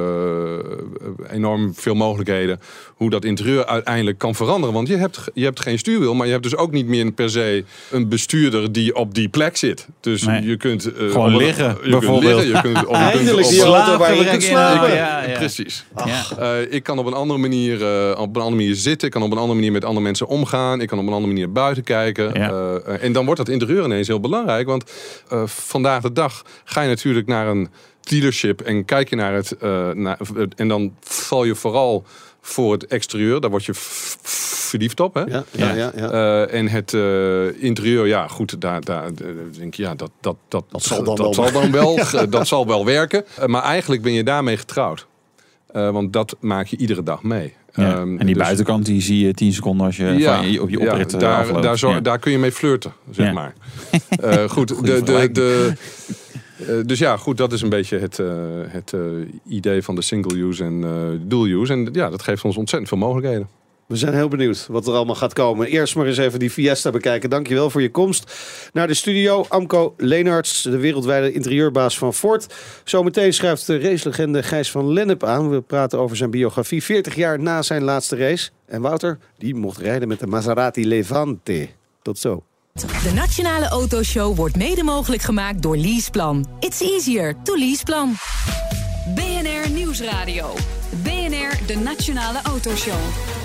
enorm veel mogelijkheden hoe dat interieur uiteindelijk kan veranderen. Want je hebt, je hebt geen stuurwiel, maar je hebt dus ook niet meer per se een bestuurder die op die plek zit. Dus Nee. je kunt eh, Gewoon liggen, je kunt bijvoorbeeld. liggen, je kunt op, Eindelijk die auto waar je kunt slapen. Ja, ja. Precies. Ja. Eh, ik kan op een andere manier eh, op een andere manier zitten. Ik kan op een andere manier met andere mensen omgaan. Ik kan op een andere manier buiten kijken. Ja. En dan wordt dat interieur ineens heel belangrijk. Want eh, vandaag de dag ga je natuurlijk naar een dealership en kijk je naar het. eh, naar, en dan val je vooral voor het exterieur. Daar word je verliefd op. Hè? Ja, ja, ja. ja. Eh, en het eh, interieur, ja, goed, daar, daar denk je, ja, dat, dat, dat, Dat zal dan dat wel zal dan wel, dat zal wel werken. Maar eigenlijk ben je daarmee getrouwd. Eh, want dat maak je iedere dag mee. Ja. Ehm, en die dus- buitenkant die zie je 10 seconden als je ja, van je, op je oprit eh, daar, afloopt. daar, Ja. daar kun je mee flirten, zeg maar. Eh, goed, de, de, de, eh, dus ja, goed, dat is een beetje het, het idee van de single use en dual use. En ja, dat geeft ons ontzettend veel mogelijkheden. We zijn heel benieuwd wat er allemaal gaat komen. Eerst maar eens even die Fiesta bekijken. Dankjewel voor je komst naar de studio. Amco Leenarts, de wereldwijde interieurbaas van Ford. Zometeen schrijft de racelegende Gijs van Lennep aan. We praten over zijn biografie 40 jaar na zijn laatste race. En Wouter, die mocht rijden met de Maserati Levante. Tot zo. De Nationale Autoshow wordt mede mogelijk gemaakt door Leaseplan. It's easier to Leaseplan. BNR Nieuwsradio. BNR, de Nationale Autoshow.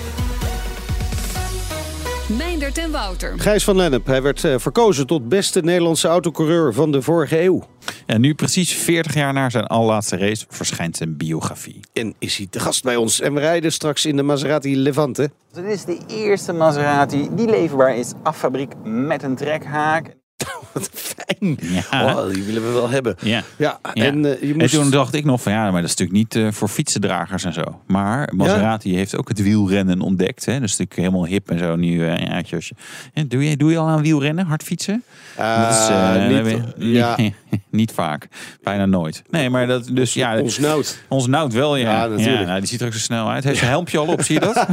Meindert en Wouter. Gijs van Lennep, hij werd eh, verkozen tot beste Nederlandse autocoureur van de vorige eeuw. En nu precies 40 jaar na zijn allerlaatste race verschijnt zijn biografie. En is hij te gast bij ons. En we rijden straks in de Maserati Levante. Dit is de eerste Maserati die leverbaar is af fabriek met een trekhaak. Wat fijn. Ja. Oh, die willen we wel hebben. Ja. Ja, en eh, je En moest... toen dacht ik nog van ja, maar dat is natuurlijk niet eh, voor fietsendragers en zo. Maar Maserati heeft ook het wielrennen ontdekt. Hè? Dat is natuurlijk helemaal hip en zo nu. eh, ja, doe, je, doe je al aan wielrennen, hard fietsen? Dat is niet- nee, ja. niet vaak. Bijna nooit. Nee, maar dat dus ja. Ons nood. Ons Nout wel, ja. Ja, natuurlijk. nou, die ziet er ook zo snel uit. Heeft zijn helmpje al op, zie je dat?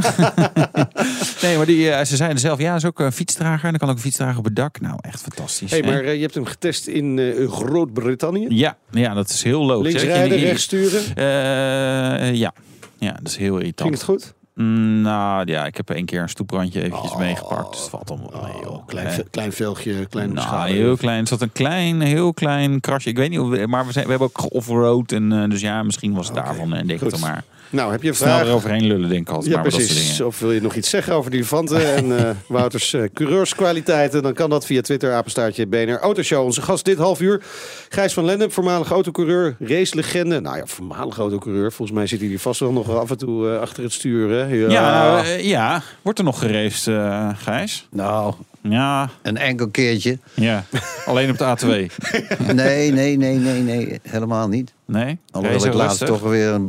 nee, maar die, ze zeiden zelf, ja, is ook een fietsdrager. En dan kan ook een fietsdrager op het dak. Nou, echt fantastisch. hey? Maar eh, je hebt hem getest in eh, Groot-Brittannië. Ja, ja, dat is heel logisch. Links rijden, rechts sturen. Eh, ja. ja, dat is heel irritant. Ging het goed? Mm, nou ja, ik heb één keer een stoeprandje eventjes meegepakt. Dus het valt allemaal wel mee. joh. Oh, klein, Eh, ve- klein velgje, klein nou, schade. heel klein. Er zat een klein, heel klein krasje. Ik weet niet, of maar we, zijn, we hebben ook off-road. En, dus ja, misschien was het daarvan. En denk ik dan maar. Nou, heb je een Snel vraag? eroverheen lullen, denk ik altijd. Ja, maar met dat soort precies. Of wil je nog iets zeggen over die Levante en eh, Wouters eh, coureurskwaliteiten? Dan kan dat via Twitter, apenstaartje BNR Autoshow. Onze gast dit half uur, Gijs van Lennep, voormalig autocoureur, racelegende. Nou ja, voormalig autocoureur. Volgens mij zit hij hier vast wel nog af en toe eh, achter het stuur. Hè? Ja, Ja, ja, wordt er nog geraced, eh Gijs? Nou, Ja, een enkel keertje. ja. Alleen op de A2. Nee, nee, nee, nee, nee. Helemaal niet. Nee? Alhoewel ik laatst rustig? toch weer een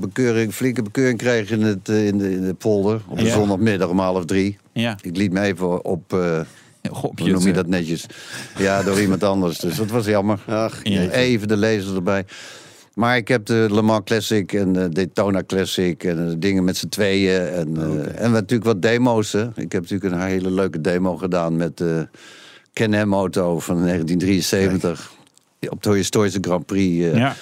bekeuring, flinke bekeuring kreeg in, het, eh, in, de, in de polder. Op een Ja. zondagmiddag om half drie. Ja. Ik liet me even op, eh Op hoe noem je dat netjes? Ja, door iemand anders. Dus dat was jammer. Ach. Even de lezer erbij. Maar ik heb de Le Mans Classic en de Daytona Classic en de dingen met z'n tweeën. En, eh, en natuurlijk wat demo's. Hè. Ik heb natuurlijk een hele leuke demo gedaan met de Can-Am auto van 1973. Op de historische Grand Prix eh, ja.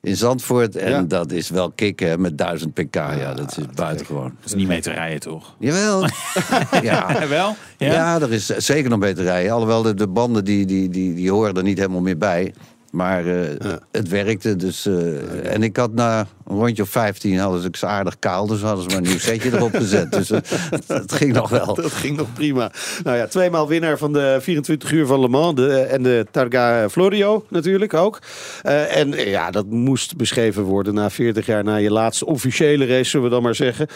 in Zandvoort. En Ja. dat is wel kicken met 1000 pk. Ja, dat is buitengewoon. Dat is niet mee te rijden, toch? Jawel. ja. wel? Ja? er is zeker nog beter rijden. Alhoewel de, de banden die, die, die, die horen er niet helemaal meer bij. Maar eh, het werkte. Dus, eh, en ik had na een rondje of 15 hadden ze ik aardig kaal. Dus hadden ze maar een nieuw setje erop gezet. Dus eh, het ging nog wel. Dat ging nog prima. Nou ja, tweemaal winnaar van de 24 uur van Le Mans. De, en de Targa Florio natuurlijk ook. Eh, en eh, ja, dat moest beschreven worden na 40 jaar na je laatste officiële race, zullen we dan maar zeggen.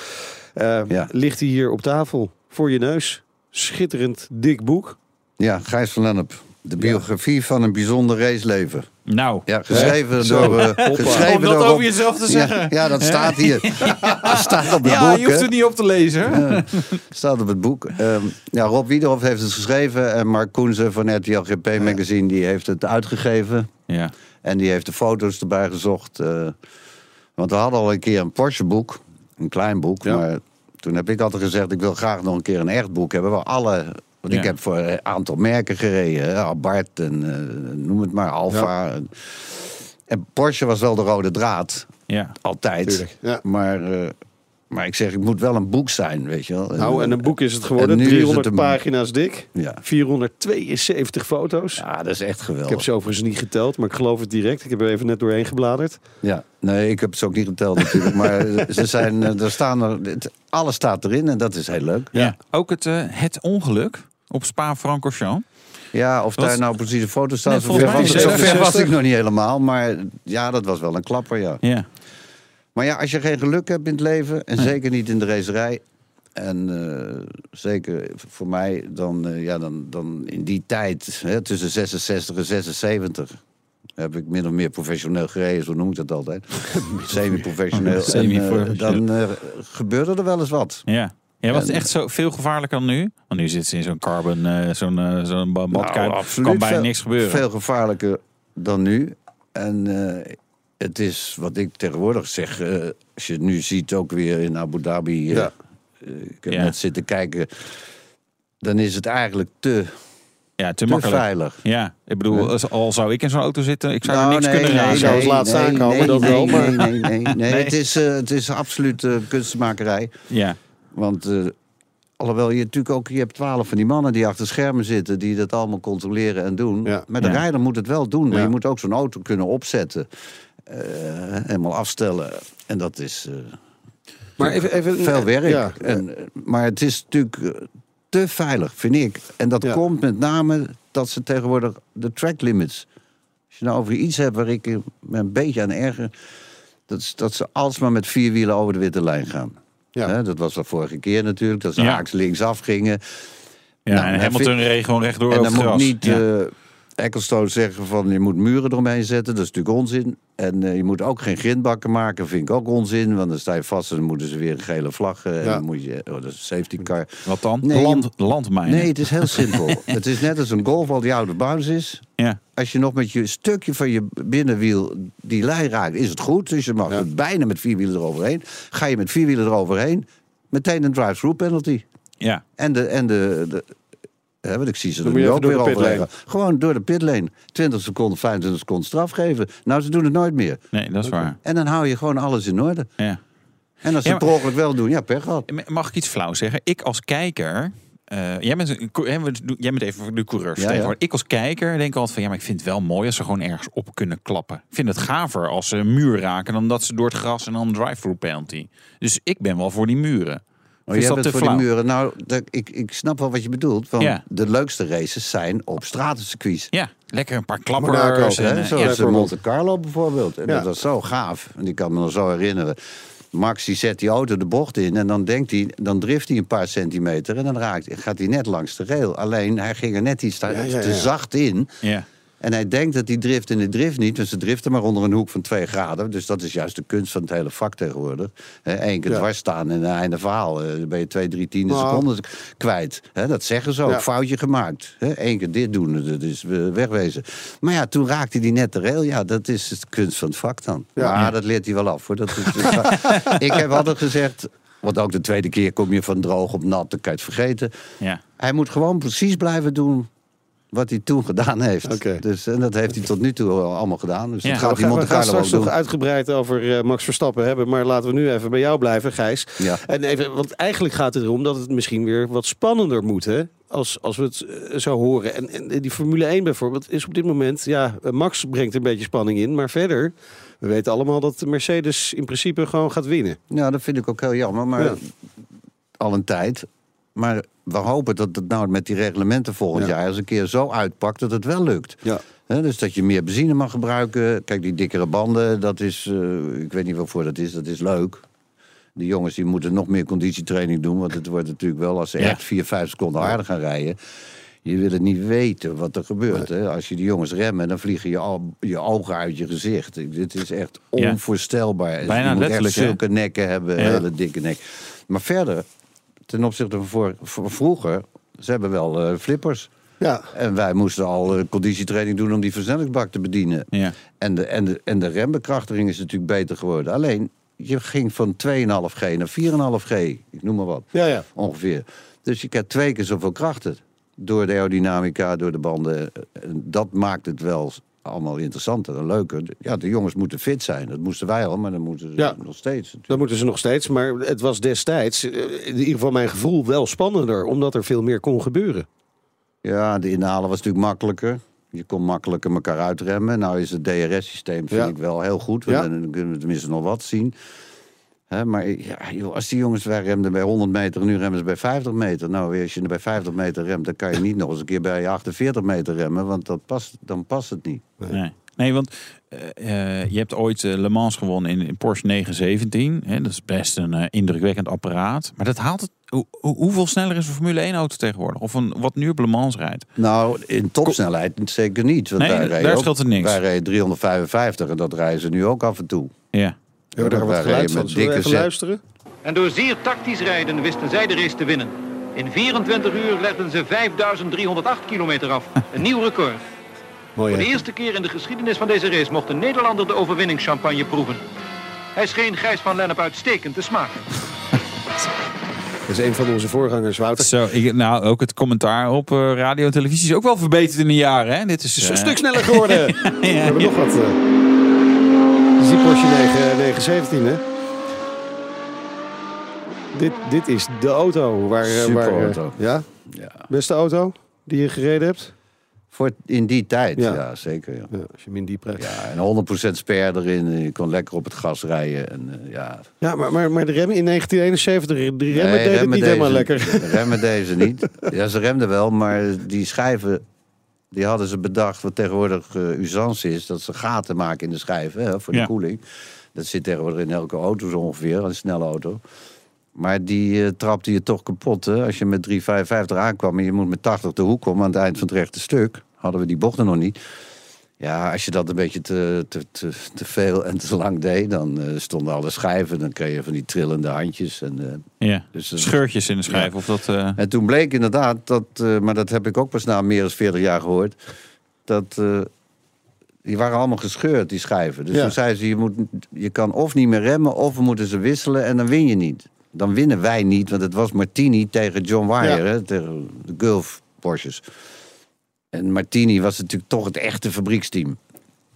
Eh, Ja. Ligt hij hier op tafel voor je neus. Schitterend dik boek. Ja, Gijs van Lennep. De biografie van een bijzonder raceleven. Nou, Ja, geschreven door... eh, geschreven om dat door over jezelf te Ja, zeggen. Ja, dat staat hier. Dat staat op het Ja, boek. je hoeft het niet op te lezen. Staat op het boek. Ehm, ja, Rob Wiederhoff heeft het geschreven. En Mark Koenzen van RTL GP Magazine die heeft het uitgegeven. Ja. En die heeft de foto's erbij gezocht. eh, want we hadden al een keer een Porsche boek. Een klein boek. Ja. Maar toen heb ik altijd gezegd, ik wil graag nog een keer een echt boek hebben. Waar alle Want Ja. ik heb voor een aantal merken gereden. Abarth en eh, noem het maar, Alfa. En, en Porsche was wel de rode draad. Ja. Altijd. Ja. Maar, eh, maar ik zeg, het moet wel een boek zijn, weet je wel. Nou, en een boek is het geworden. En nu is 300 het een- pagina's dik. Ja. 472 foto's. ja, dat is echt geweldig. Ik heb ze overigens niet geteld, maar ik geloof het direct. Ik heb er even net doorheen gebladerd. Ja, nee, ik heb ze ook niet geteld natuurlijk. maar ze zijn, eh, er staan er, alles staat erin en dat is heel leuk. Ja. Ook het, eh, het ongeluk op Spa-Francorchamps. Ja, of daar nou precies een foto staat. Nee, ver mij was, was 67. ik nog niet helemaal. Maar ja, dat was wel een klapper, ja. Ja. Maar ja, als je geen geluk hebt in het leven, en zeker niet in de racerij... en eh, zeker voor mij, dan, eh, ja, dan, dan in die tijd, hè, tussen 66 en 76... heb ik min of meer professioneel gereden, zo noem ik dat altijd. Semi-professioneel. Eh, Semi-professioneel. dan gebeurde er wel eens wat. Ja. Ja, was het echt zo veel gevaarlijker dan nu? Want nu zit ze in zo'n carbon, eh, zo'n eh, zo'n ba- badkuip. absoluut kan bijna veel- niks gebeuren. Veel gevaarlijker dan nu. En eh, het is wat ik tegenwoordig zeg. eh, als je het nu ziet, ook weer in Abu Dhabi. eh, Ja. ik heb Ja. net zitten kijken. Dan is het eigenlijk te, ja, te te makkelijk. veilig. Ja, ik bedoel, als- al zou ik in zo'n auto zitten, ik zou er Nou, niks nee, kunnen nee, raken. zou als laatste nee, aankomen, nee, dat nee, wel, maar- Nee, nee, nee, nee. Nee. Het, is, eh, het is absoluut eh, kunstmakerij. Ja, Want eh, alhoewel je natuurlijk ook... Je hebt twaalf van die mannen die achter schermen zitten... die dat allemaal controleren en doen. Ja. Maar de Ja. rijder moet het wel doen. Maar Ja. je moet ook zo'n auto kunnen opzetten. eh, helemaal afstellen. En dat is eh, Maar even, even veel werk. Ja, En, maar het is natuurlijk te veilig, vind ik. En dat Ja. komt met name dat ze tegenwoordig de track limits... Als je nou over iets hebt waar ik me een beetje aan erger... Dat, is dat ze alsmaar met vier wielen over de witte lijn gaan. Ja. Hè, dat was de vorige keer natuurlijk, dat ze Ja. haaks linksaf gingen. ja Nou, en Hamilton vind- reed gewoon rechtdoor en over dan het moet niet ja. eh Ecclestone zeggen van je moet muren eromheen zetten. Dat is natuurlijk onzin. En eh, je moet ook geen grindbakken maken, vind ik ook onzin. Want dan sta je vast en dan moeten ze weer een gele vlag. eh, En Ja. dan moet je, oh, dat is een safety car. Wat dan? Nee, Land, landmijnen. Nee, het is heel simpel. het is net als een golf al die oude bounce is. Ja. Als je nog met je stukje van je binnenwiel die lijn raakt, is het goed. Dus je mag Ja. het bijna met vier wielen eroverheen. Ga je met vier wielen eroverheen, meteen een drive-through penalty. Ja. En de, en de, de hè, want ik zie ze Dan er nu ook weer. Gewoon door de pitlane. 20 seconden, 25 seconden straf geven. Nou, ze doen het nooit meer. Nee, dat is waar. En dan hou je gewoon alles in orde. Ja. En als ze Ja, het per ongeluk wel doen, ja, pech gehad. Mag ik iets flauw zeggen? Ik als kijker. eh, jij, bent, een- jij bent even de coureurs Ja. Ik als kijker denk altijd van ja, maar ik vind het wel mooi als ze gewoon ergens op kunnen klappen. Ik vind het gaver als ze een muur raken dan dat ze door het gras en dan een drive-through penalty. Dus ik ben wel voor die muren. Oh, jij dat bent te voor die flauw? muren. Nou, dat- ik, ik snap wel wat je bedoelt. Want Ja. de leukste races zijn op stratencircuits. Ja, lekker een paar klappers. Hè? En, eh, Zoals ja. Monte Carlo bijvoorbeeld. En Ja. dat was zo gaaf. En die kan me nog zo herinneren. Max die zet die auto de bocht in en dan denkt hij, dan drift hij een paar centimeter en dan raakt, gaat hij net langs de rail. Alleen hij ging er net iets te, Ja, ja, te ja. zacht in. ja. En hij denkt dat hij drift en hij drift niet. Want ze driften maar onder een hoek van 2 graden. Dus dat is juist de kunst van het hele vak tegenwoordig. Eén keer Ja. dwars staan en een einde verhaal. Eh, Dan ben je twee, drie tiende Nou. seconden kwijt. Hè, dat zeggen ze ook. Ja. Foutje gemaakt. Eén keer dit doen, dat is eh, wegwezen. Maar ja, toen raakte hij net de rail. Ja, dat is de kunst van het vak dan. Ja. Maar dat leert hij wel af. Hoor. Dat is, ik heb altijd gezegd... Want ook de tweede keer kom je van droog op nat, dan kan je het vergeten. ja. Hij moet gewoon precies blijven doen wat hij toen gedaan heeft. Dus, en dat heeft hij tot nu toe allemaal gedaan. Dus Ja. dat gaat Monte we gaan straks nog uitgebreid over eh, Max Verstappen hebben. Maar laten we nu even bij jou blijven, Gijs. Ja. En even, want eigenlijk gaat het erom dat het misschien weer wat spannender moet. Hè? Als, als we het eh, zo horen. En, en die Formule 1 bijvoorbeeld is op dit moment... Ja, eh, Max brengt een beetje spanning in. Maar verder, we weten allemaal dat de Mercedes in principe gewoon gaat winnen. Ja, dat vind ik ook heel jammer. Maar Ja. al een tijd. Maar we hopen dat het nou met die reglementen volgend Ja. jaar eens een keer zo uitpakt dat het wel lukt. Ja. Dus dat je meer benzine mag gebruiken. Kijk, die dikkere banden, dat is, eh, ik weet niet waarvoor dat is, dat is leuk. Die jongens die moeten nog meer conditietraining doen. Want het wordt natuurlijk wel, als ze Ja. echt 4, 5 seconden harder gaan rijden. Je wil het niet weten wat er gebeurt. Hè? Als je die jongens remmen, dan vliegen je, al, je ogen uit je gezicht. Dit is echt Ja. onvoorstelbaar. Bijna je moet letterlijk, echt zulke nekken hebben, Ja. hele dikke nek. Maar verder, ten opzichte van voor, voor vroeger, ze hebben wel eh, flippers. Ja, En wij moesten al eh, conditietraining doen om die versnellingsbak te bedienen. Ja. En, de, en, de, en de rembekrachtiging is natuurlijk beter geworden. Alleen, je ging van 2,5G naar 4,5G. Ik noem maar wat. ja, ja. Ongeveer. Dus je krijgt twee keer zoveel krachten. Door de aerodynamica, door de banden. En dat maakt het wel allemaal interessanter en leuker. Ja, de jongens moeten fit zijn. Dat moesten wij al, maar dan moeten ze Ja. nog steeds. Dat moeten ze nog steeds. Maar het was destijds, eh, in ieder geval mijn gevoel, wel spannender. Omdat er veel meer kon gebeuren. Ja, de inhalen was natuurlijk makkelijker. Je kon makkelijker elkaar uitremmen. Nou is het DRS-systeem vind Ja. ik wel heel goed. Ja. Dan kunnen we tenminste nog wat zien. Maar ja, joh, als die jongens wij remden bij 100 meter... nu remmen ze bij 50 meter. Nou, als je bij 50 meter remt... dan kan je niet nog eens een keer bij 48 meter remmen... want dat past, dan past het niet. Nee, nee want eh, eh, je hebt ooit eh, Le Mans gewonnen in, in Porsche 917. Hè, dat is best een indrukwekkend apparaat. Maar dat haalt het. Hoe, hoe- hoeveel sneller is een Formule 1 auto tegenwoordig? Of een, wat nu op Le Mans rijdt? Nou, in topsnelheid zeker niet. Want Nee, daar ook- scheelt het niks. Wij reden 355 en dat rijden ze nu ook af en toe. Ja. We Wij wat geluid van. Zullen we dikke even zet- luisteren? En door zeer tactisch rijden wisten zij de race te winnen. In 24 uur legden ze 5308 kilometer af. Een nieuw record. Mooi, Voor de eerste keer in de geschiedenis van deze race mocht een Nederlander de overwinningschampagne proeven. Hij scheen Gijs van Lennep uitstekend te smaken. Dat is een van onze voorgangers, Wouter. Zo, ik, nou, ook het commentaar op eh, radio en televisie is ook wel verbeterd in de jaren. Hè? Dit is eh, een stuk sneller geworden. We ja, hebben nog wat. eh. Is die Porsche 9, 917, hè? Dit, dit is de auto waar... eh, waar, eh, ja? Ja. Beste auto die je gereden hebt? Voor in die tijd, Ja. ja, zeker. Ja. Ja, als je hem in die prijs... Ja, en 100% spare erin. en Je kon lekker op het gas rijden. En, eh, ja. Ja, maar, maar, maar de remmen in 1971, de remmen Nee, deden remmen niet deze- helemaal lekker. Remmen deze niet. Ja, ze remden wel, maar die schijven... Die hadden ze bedacht, wat tegenwoordig uh, usance is... dat ze gaten maken in de schijven hè, voor de Ja. koeling. Dat zit tegenwoordig in elke auto zo ongeveer, een snelle auto. Maar die eh, trapte je toch kapot. Hè? Als je met 355 aankwam en je moet met 80 de hoek komen... aan het eind van het rechte stuk, hadden we die bochten nog niet... Ja, als je dat een beetje te, te, te, te veel en te lang deed... dan eh, stonden alle schijven, dan kreeg je van die trillende handjes. En, eh, Ja. dus, eh, Scheurtjes in de schijf. Of dat, eh, en toen bleek inderdaad dat, eh, maar dat heb ik ook pas na meer dan 40 jaar gehoord, dat eh, die waren allemaal gescheurd, die schijven. Dus Ja. toen zei ze, je, moet, je kan of niet meer remmen, of we moeten ze wisselen en dan win je niet. Dan winnen wij niet, want het was Martini tegen John Ja. hè, tegen de Gulf Porsches. En Martini was natuurlijk toch het echte fabrieksteam.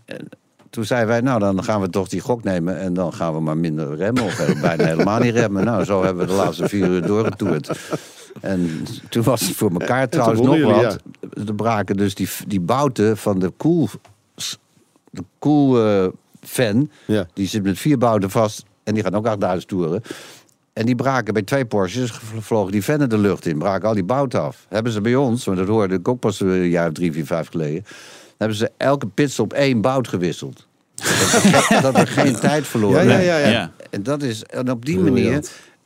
En toen zeiden wij, nou dan gaan we toch die gok nemen... en dan gaan we maar minder remmen of heel- bijna helemaal niet remmen. Nou, zo hebben we de laatste vier uur doorgetoerd. En toen was het voor elkaar trouwens nog jullie, wat. Er braken dus die, die bouten van de koel... De koel eh, fan, Ja. die zit met vier bouten vast... en die gaan ook 8000 toeren... En die braken bij twee Porsches, vlogen die vennen de lucht in. Braken al die bouten af. Hebben ze bij ons, want dat hoorde ik ook pas een jaar of drie, vier, vijf geleden. Hebben ze elke pitstop één bout gewisseld. Dat er, geen- dat er geen tijd verloren Ja, ja, ja. ja. ja. En, dat is, en op die manier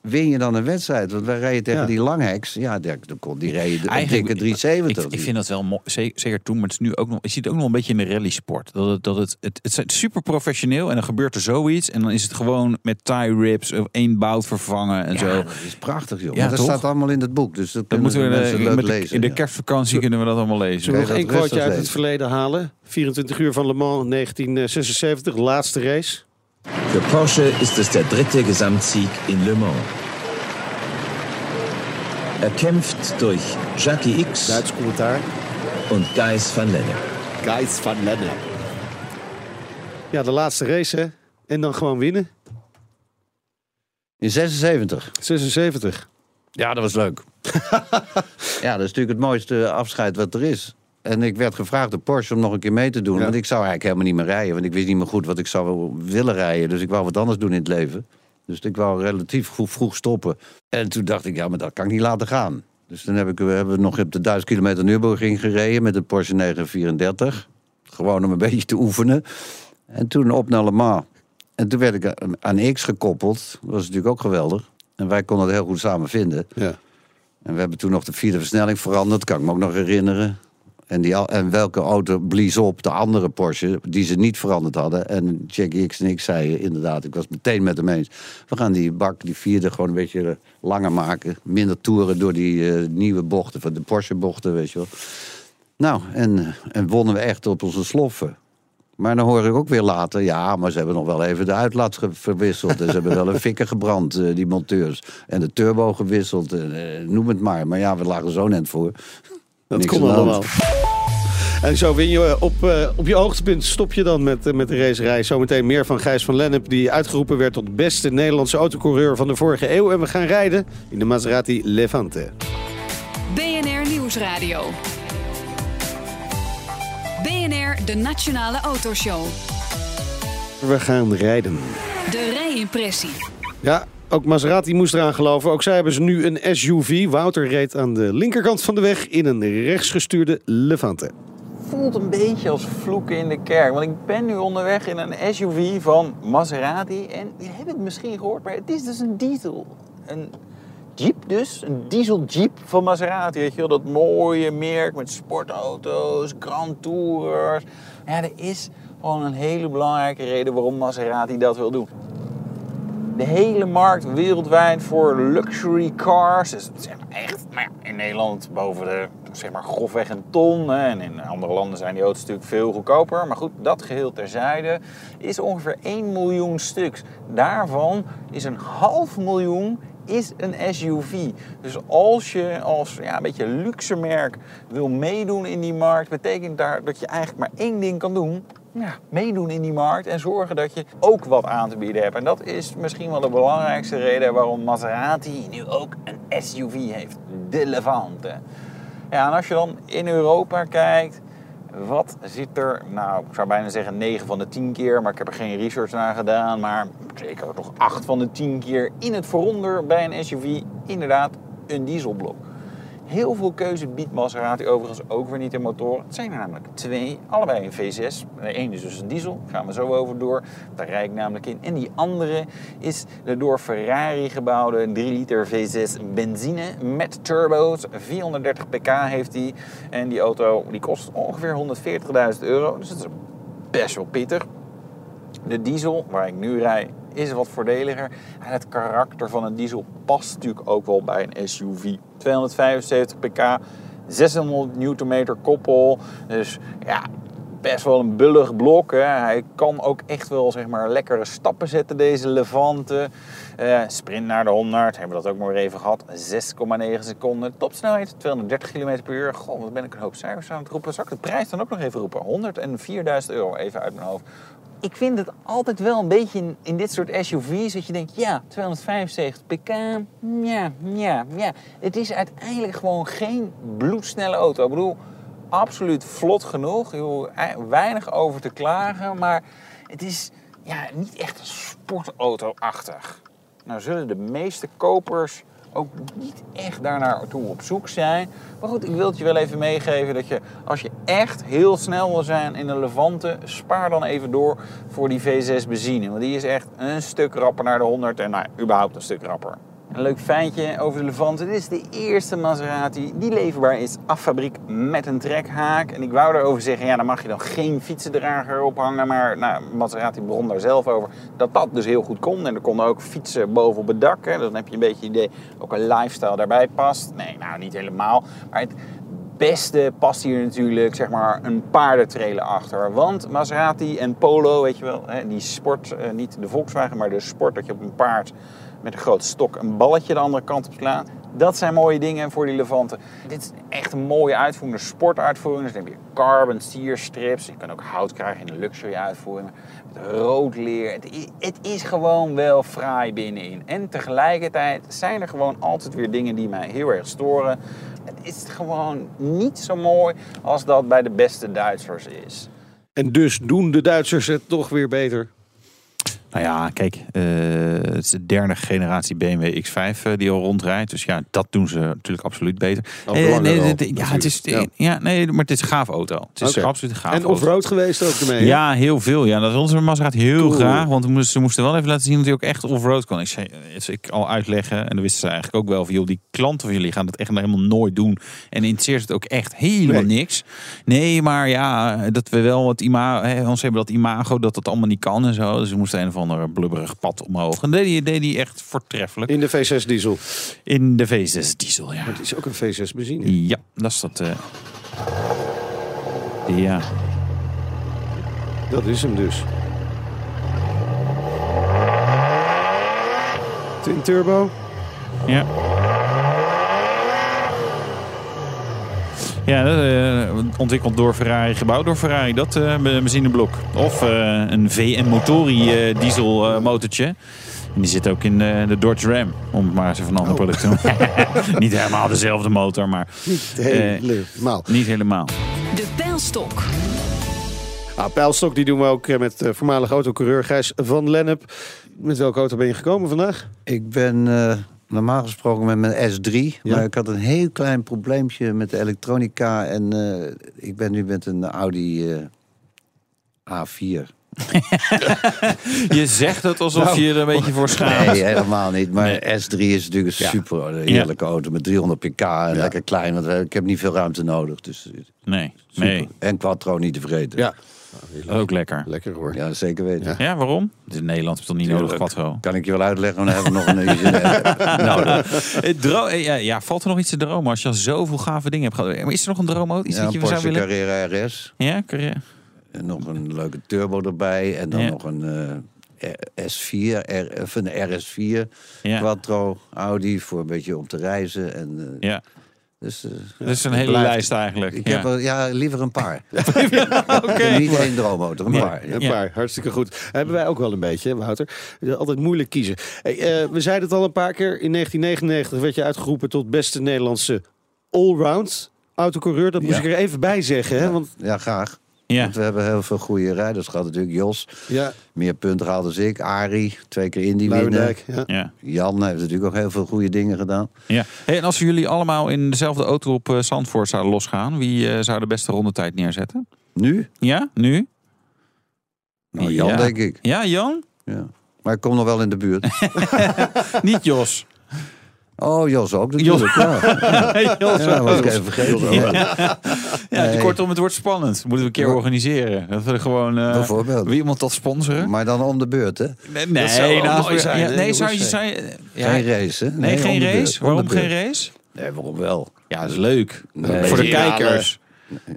win je dan een wedstrijd. Want wij reden tegen Ja. die langheks. Ja, daar- kon die reden op Eigenlijk- dikke 370. Ik, ik vind dat wel mooi, ze- zeker toen, maar het is nu ook nog, je ziet het ook nog een beetje in de rallysport. Dat het, dat het, het, het is super professioneel en dan gebeurt er zoiets en dan is het gewoon met tie rips of één bout vervangen en ja, zo. dat is prachtig, joh. Ja, Maar dat toch? staat allemaal in het boek. Dus dat, moeten we de eh, leuk met de- lezen. in de ja. kerstvakantie kunnen we dat allemaal lezen. Zullen we nog één quoteje uit het verleden halen? 24 uur van Le Mans 1976, laatste race. Für Porsche ist es der dritte Gesamtsieg in Le Mans. Erkämpft durch Jackie X Duits commentaar. und Gijs van Lennep. Guys van Lennep. Ja, de laatste race, hè? En dan gewoon winnen. In 76. 76. Ja, dat was leuk. ja, dat is natuurlijk het mooiste afscheid wat er is. En ik werd gevraagd door Porsche om nog een keer mee te doen. Ja. Want ik zou eigenlijk helemaal niet meer rijden. Want ik wist niet meer goed wat ik zou willen rijden. Dus ik wou wat anders doen in het leven. Dus ik wou relatief vroeg, stoppen. En toen dacht ik, ja, maar dat kan ik niet laten gaan. Dus toen heb ik, we hebben nog op de 1000 kilometer Nürburgring gereden met de Porsche 934. Gewoon om een beetje te oefenen. En toen op naar Le Mans. En toen werd ik aan- aan X gekoppeld. Dat was natuurlijk ook geweldig. En wij konden het heel goed samen vinden. Ja. En we hebben toen nog de vierde versnelling veranderd, kan ik me ook nog herinneren. En, die, en welke auto blies op? De andere Porsche, die ze niet veranderd hadden. En Jackie X en ik zeiden inderdaad, ik was meteen met hem eens. We gaan die bak, die vierde, gewoon een beetje langer maken. Minder toeren door die eh, nieuwe bochten, van de Porsche-bochten, weet je wel. Nou, en, en wonnen we echt op onze sloffen. Maar dan hoor ik ook weer later, ja, maar ze hebben nog wel even de uitlaat verwisseld. En ze hebben wel een fikker gebrand, eh, die monteurs. En de turbo gewisseld, eh, noem het maar. Maar ja, we lagen zo net voor. Dat Niks kon hand. allemaal. En zo win je op, eh, op je hoogtepunt stop je dan met, eh, met de racerij. Zometeen meer van Gijs van Lennep, die uitgeroepen werd tot beste Nederlandse autocoureur van de vorige eeuw. En we gaan rijden in de Maserati Levante. BNR Nieuwsradio. BNR, de Nationale Autoshow. We gaan rijden. De rijimpressie. Ja, ook Maserati moest eraan geloven. Ook zij hebben ze nu een SUV. Wouter reed aan de linkerkant van de weg in een rechtsgestuurde Levante. voelt een beetje als vloeken in de kerk. Want ik ben nu onderweg in een SUV van Maserati. En je hebt het misschien gehoord, maar het is dus een diesel. Een Jeep dus, een diesel Jeep van Maserati. Weet je wel, dat mooie merk met sportauto's, Grand Tourers. Ja, er is gewoon een hele belangrijke reden waarom Maserati dat wil doen. De hele markt wereldwijd voor luxury cars. Dus het echt, ja, in Nederland boven de, zeg maar, grofweg een ton. En in andere landen zijn die auto's natuurlijk veel goedkoper. Maar goed, dat geheel terzijde is ongeveer 1 miljoen stuks. Daarvan is een half miljoen is een SUV. Dus als je als ja, een beetje luxe merk wil meedoen in die markt, betekent daar dat je eigenlijk maar één ding kan doen. Meedoen in die markt en zorgen dat je ook wat aan te bieden hebt. En dat is misschien wel de belangrijkste reden waarom Maserati nu ook een SUV heeft. De Levante. Ja, en als je dan in Europa kijkt, wat zit er? Nou, ik zou bijna zeggen 9 van de 10 keer, maar ik heb er geen research naar gedaan. Maar zeker nog 8 van de 10 keer in het vooronder bij een SUV inderdaad een dieselblok. Heel veel keuze biedt Maserati overigens ook weer niet in motoren. Het zijn er namelijk twee, allebei een V6. De ene is dus een diesel, daar gaan we zo over door. Daar rijd ik namelijk in. En die andere is de door Ferrari gebouwde 3 liter V6 benzine met turbo's. 430 pk heeft die. En die auto die kost ongeveer 140.000 euro. Dus dat is best wel pittig. De diesel, waar ik nu rijd, is wat voordeliger. En het karakter van een diesel past natuurlijk ook wel bij een SUV. 275 pk, 600 Nm koppel. Dus ja, best wel een bullig blok. Hè. Hij kan ook echt wel zeg maar, lekkere stappen zetten, deze Levante. Eh, sprint naar de 100, hebben we dat ook maar even gehad. 6,9 seconden. Topsnelheid 230 km per uur. Goh, wat ben ik een hoop cijfers aan het roepen. Zal ik de prijs dan ook nog even roepen? 104.000 euro, even uit mijn hoofd. Ik vind het altijd wel een beetje in, dit soort SUV's dat je denkt, ja, 275 pk, ja, ja, ja. Het is uiteindelijk gewoon geen bloedsnelle auto. Ik bedoel, absoluut vlot genoeg. Ei- weinig over te klagen, maar het is ja, niet echt sportauto-achtig. Nou zullen de meeste kopers ook niet echt daarnaar toe op zoek zijn. Maar goed, ik wil het je wel even meegeven dat je als je echt heel snel wil zijn in een Levante, spaar dan even door voor die V6 benzine. Want die is echt een stuk rapper naar de 100 en nou, überhaupt een stuk rapper. Een leuk feitje over de Levante. Dit is de eerste Maserati die leverbaar is af fabriek met een trekhaak. En ik wou daarover zeggen, ja, dan mag je dan geen fietsendrager ophangen. Maar nou, Maserati begon daar zelf over dat dat dus heel goed kon. En er konden ook fietsen boven op het dak. Hè. Dan heb je een beetje idee ook een lifestyle daarbij past. Nee, nou niet helemaal. Maar het beste past hier natuurlijk zeg maar een paardentrailer achter. Want Maserati en Polo, weet je wel, hè, die sport, eh, niet de Volkswagen, maar de sport dat je op een paard met een grote stok een balletje de andere kant op slaat. Dat zijn mooie dingen voor die Levante. Dit is echt een mooie uitvoering, sportuitvoering. Dus dan heb je carbon sierstrips. Je kan ook hout krijgen in de luxury uitvoering. Met rood leer. Het het is gewoon wel fraai binnenin. En tegelijkertijd zijn er gewoon altijd weer dingen die mij heel erg storen. Het is gewoon niet zo mooi als dat bij de beste Duitsers is. En dus doen de Duitsers het toch weer beter. Nou ja, kijk, eh, het is de derde generatie BMW X5 eh, die al rondrijdt. Dus ja, dat doen ze natuurlijk absoluut beter. Eh, nee, al, ja, het is, ja. nee, maar het is een gaaf auto. Het is absoluut een gaaf En off-road geweest ook ermee. hè? Ja, heel veel. Ja, dat wilden ze Maserati heel Cool. graag. Want ze moesten wel even laten zien dat hij ook echt off-road kon. Ik zei, ik al uitleggen. En dan wisten ze eigenlijk ook wel van, joh, die klanten van jullie gaan dat echt helemaal nooit doen. En interesseert het ook echt helemaal Nee. niks. Nee, maar ja, dat we wel het imago, hè, ons hebben dat imago dat dat allemaal niet kan en zo. Dus we moesten een of ander blubberig pad omhoog. En deed hij, deed hij echt voortreffelijk. In de V6 diesel. In de V6 diesel, ja. Maar het is ook een V6 benzine. Ja, dat is dat. eh. Ja. Dat is hem dus. Twin turbo. Ja. Ja, eh, ontwikkeld door Ferrari, gebouwd door Ferrari. Dat eh benzineblok. Of eh, een VM Motori eh, diesel eh, motortje. En die zit ook in eh, de Dodge Ram. Om het maar eens even een ander product te doen. Niet helemaal dezelfde motor, maar Niet helemaal. niet helemaal. De pijlstok. Ah, pijlstok die doen we ook eh, met eh, voormalig autocoureur Gijs van Lennep. Met welke auto ben je gekomen vandaag? Ik ben eh, normaal gesproken met mijn S3. Ja. Maar ik had een heel klein probleempje met de elektronica. En eh, ik ben nu met een Audi eh, A4. Je zegt het alsof je er een beetje voor schaamt. Nee, helemaal niet. Maar Nee. S3 is natuurlijk een super een heerlijke auto met 300 pk en lekker klein. Want eh, ik heb niet veel ruimte nodig. Dus eh, Nee, super. nee. En Quattro niet te vergeten. Ja. Ook lekker. Lekker hoor. Ja, zeker weten. Ja, waarom? Het is in Nederland is toch niet nodig. Quattro? Kan ik je wel uitleggen, maar dan hebben we nog een uurtje nodig. Eh, dro- eh, ja, ja, valt er nog iets te dromen als je al zoveel gave dingen hebt gehad? Maar is er nog een droom? Iets Ja, wat een je zou Porsche willen? Carrera RS. Ja, carrière. En nog een leuke turbo erbij. En dan Ja. nog een eh, S4, R, of een RS4 Ja. Quattro Audi voor een beetje om te reizen. En, eh, Ja, dus, eh, dat is een hele blijft- lijst eigenlijk. Ik ja. heb er, ja, liever een paar. Oké. Niet één droomauto, een Ja. paar. Een Ja. paar, hartstikke goed. Hebben wij ook wel een beetje, Wouter. Altijd moeilijk kiezen. Hey, eh, we zeiden het al een paar keer. In 1999 werd je uitgeroepen tot beste Nederlandse allround autocoureur. Dat moest Ja. ik er even bij zeggen. Hè? Want Ja, graag. Ja. Want we hebben heel veel goede rijders gehad natuurlijk. Jos, ja, meer punten gehaald dan ik. Arie, twee keer Indy winnen. Ja. Ja. Jan heeft natuurlijk ook heel veel goede dingen gedaan. Ja. Hey, en als we jullie allemaal in dezelfde auto op eh, Zandvoort zouden losgaan, wie eh, zou de beste rondetijd neerzetten? Nu? Ja, nu? Nou, Jan Ja. denk ik. Ja, Jan? Ja. Maar ik kom nog wel in de buurt. Niet Jos. Oh, Jos ook natuurlijk. Ja, Jos. ja was ik even vergeten. Ja. Ja, Nee. kortom, het wordt spannend. Moeten we een keer organiseren. Dat we er gewoon eh Bijvoorbeeld. wie iemand dat sponsoren. Maar dan om de beurt, hè? Nee, nee, zou nou, zijn, nee, zou je, jongens? zou je, ja, Geen race, hè? nee, geen race. Waarom geen race? Nee, waarom wel? Ja, dat is leuk. Nee. Voor de kijkers.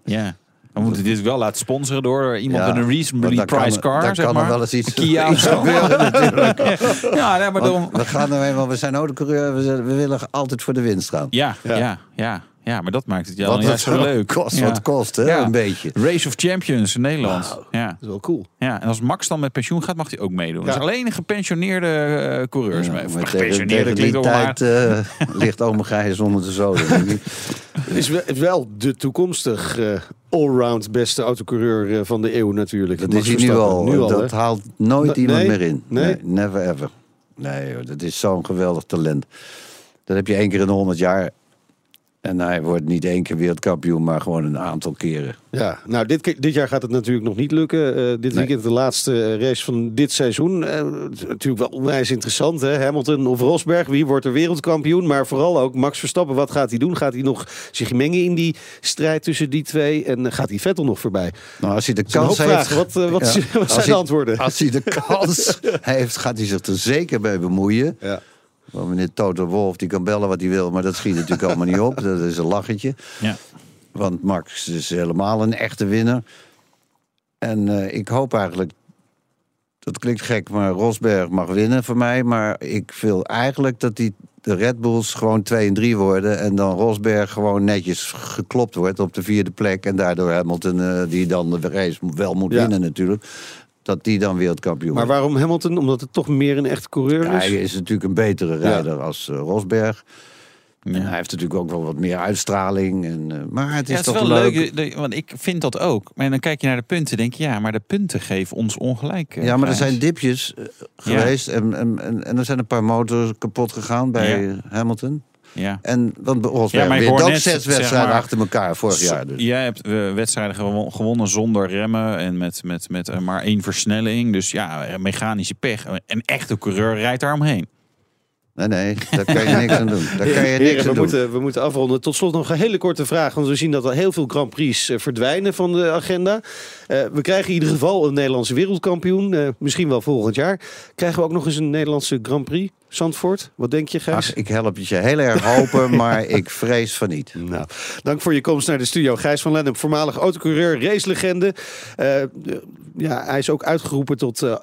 Ja. Dan moeten we dit wel laten sponsoren door iemand Ja, met een reasonably priced er- car, dan zeg kan er maar. wel eens iets- Een Kia iets zo. gebeuren natuurlijk. Ja, nee, maar dan... we gaan eenmaal, we zijn autocoureur, we, zijn- we willen altijd voor de winst gaan. Ja, Ja. ja, ja, ja, maar dat maakt het ja, Wat dan juist zo leuk. kost ja. wat het kost, hè? Ja. Een beetje. Race of Champions in Nederland. Ja. Dat is wel cool. ja, en als Max dan met pensioen gaat, mag hij ook meedoen. Ja. Dus alleen de gepensioneerde eh, coureurs Ja, mee. Maar tegen, gepensioneerde tegen klinkt die tijd eh, ligt ome Gijs onder de zoden. Het is wel, de toekomstig eh, allround beste autocoureur van de eeuw natuurlijk. Dat Max is hij nu al. Nu al dat hè? haalt nooit iemand meer in. Nee? Nee? never ever. Nee, joh, dat is zo'n geweldig talent. Dat heb je één keer in de honderd jaar. En hij wordt niet één keer wereldkampioen, maar gewoon een aantal keren. Ja, nou dit, dit jaar gaat het natuurlijk nog niet lukken. Eh, dit Nee. weekend de laatste eh, race van dit seizoen. Het is natuurlijk wel onwijs interessant. Hè? Hamilton of Rosberg, wie wordt er wereldkampioen? Maar vooral ook Max Verstappen, wat gaat hij doen? Gaat hij nog zich mengen in die strijd tussen die twee? En gaat hij Vettel nog voorbij? Nou, als hij de kans heeft... Wat, wat, Ja. wat Als zijn de antwoorden? Als hij de kans heeft, gaat hij zich er zeker bij bemoeien. Ja. Want meneer Toto Wolf, die kan bellen wat hij wil, maar dat schiet natuurlijk allemaal niet op. Dat is een lachetje. Ja. Want Max is helemaal een echte winnaar. En eh, ik hoop eigenlijk, dat klinkt gek, maar Rosberg mag winnen voor mij. Maar ik wil eigenlijk dat die, de Red Bulls gewoon 2 en 3 worden. En dan Rosberg gewoon netjes geklopt wordt op de vierde plek. En daardoor Hamilton, eh, die dan de race wel moet Ja. winnen natuurlijk. Dat die dan wereldkampioen Maar waarom Hamilton? Omdat het toch meer een echte coureur Ja, is? hij is natuurlijk een betere rijder als eh, Rosberg. Ja. hij heeft natuurlijk ook wel wat meer uitstraling. En, eh, maar het is Ja, het is toch wel leuk. leuk, want ik vind dat ook. Maar dan kijk je naar de punten, denk je, ja, maar de punten geven ons ongelijk. eh, Ja, maar er zijn dipjes geweest. En, en, en, en er zijn een paar motors kapot gegaan bij Ja. Hamilton. Ja. En want Rosberg Ja, net, zes zeg wedstrijden maar, achter elkaar vorig jaar. Dus. Jij hebt eh, wedstrijden gewo- gewonnen zonder remmen en met, met, met eh, maar één versnelling. Dus ja, mechanische pech. Een echte coureur rijdt daar omheen. Nee, nee, daar kan je niks aan doen. Daar kan je Heren, niks we, aan doen. moeten, we moeten afronden. Tot slot nog een hele korte vraag. Want we zien dat er heel veel Grand Prix eh, verdwijnen van de agenda. Eh, we krijgen in ieder geval een Nederlandse wereldkampioen. eh, misschien wel volgend jaar. Krijgen we ook nog eens een Nederlandse Grand Prix? Zandvoort? Wat denk je, Gijs? Ach, ik help het je heel erg hopen, maar ik vrees van niet. Nou, dank voor je komst naar de studio. Gijs van Lennep, voormalig autocoureur, racelegende. Eh, ja, hij is ook uitgeroepen tot eh,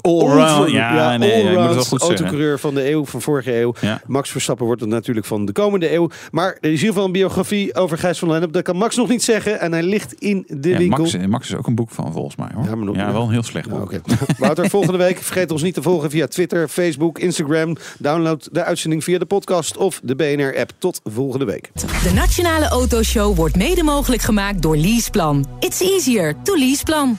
Allround, ja, nee, ja, allround goed zeggen. autocoureur van de eeuw, van vorige eeuw. Ja. Max Verstappen wordt het natuurlijk van de komende eeuw. Maar er is in ieder geval een biografie over Gijs van Lennep. Dat kan Max nog niet zeggen. En hij ligt in de Ja, winkel. Max, Max is ook een boek van, volgens mij. Hoor. Ja, maar nog- wel een heel slecht Ja, boek. oké. Wouter, volgende week vergeet ons niet te volgen via Twitter, Facebook, Instagram. Download de uitzending via de podcast of de BNR-app. Tot volgende week. De Nationale Autoshow wordt mede mogelijk gemaakt door Leaseplan. It's easier to leaseplan.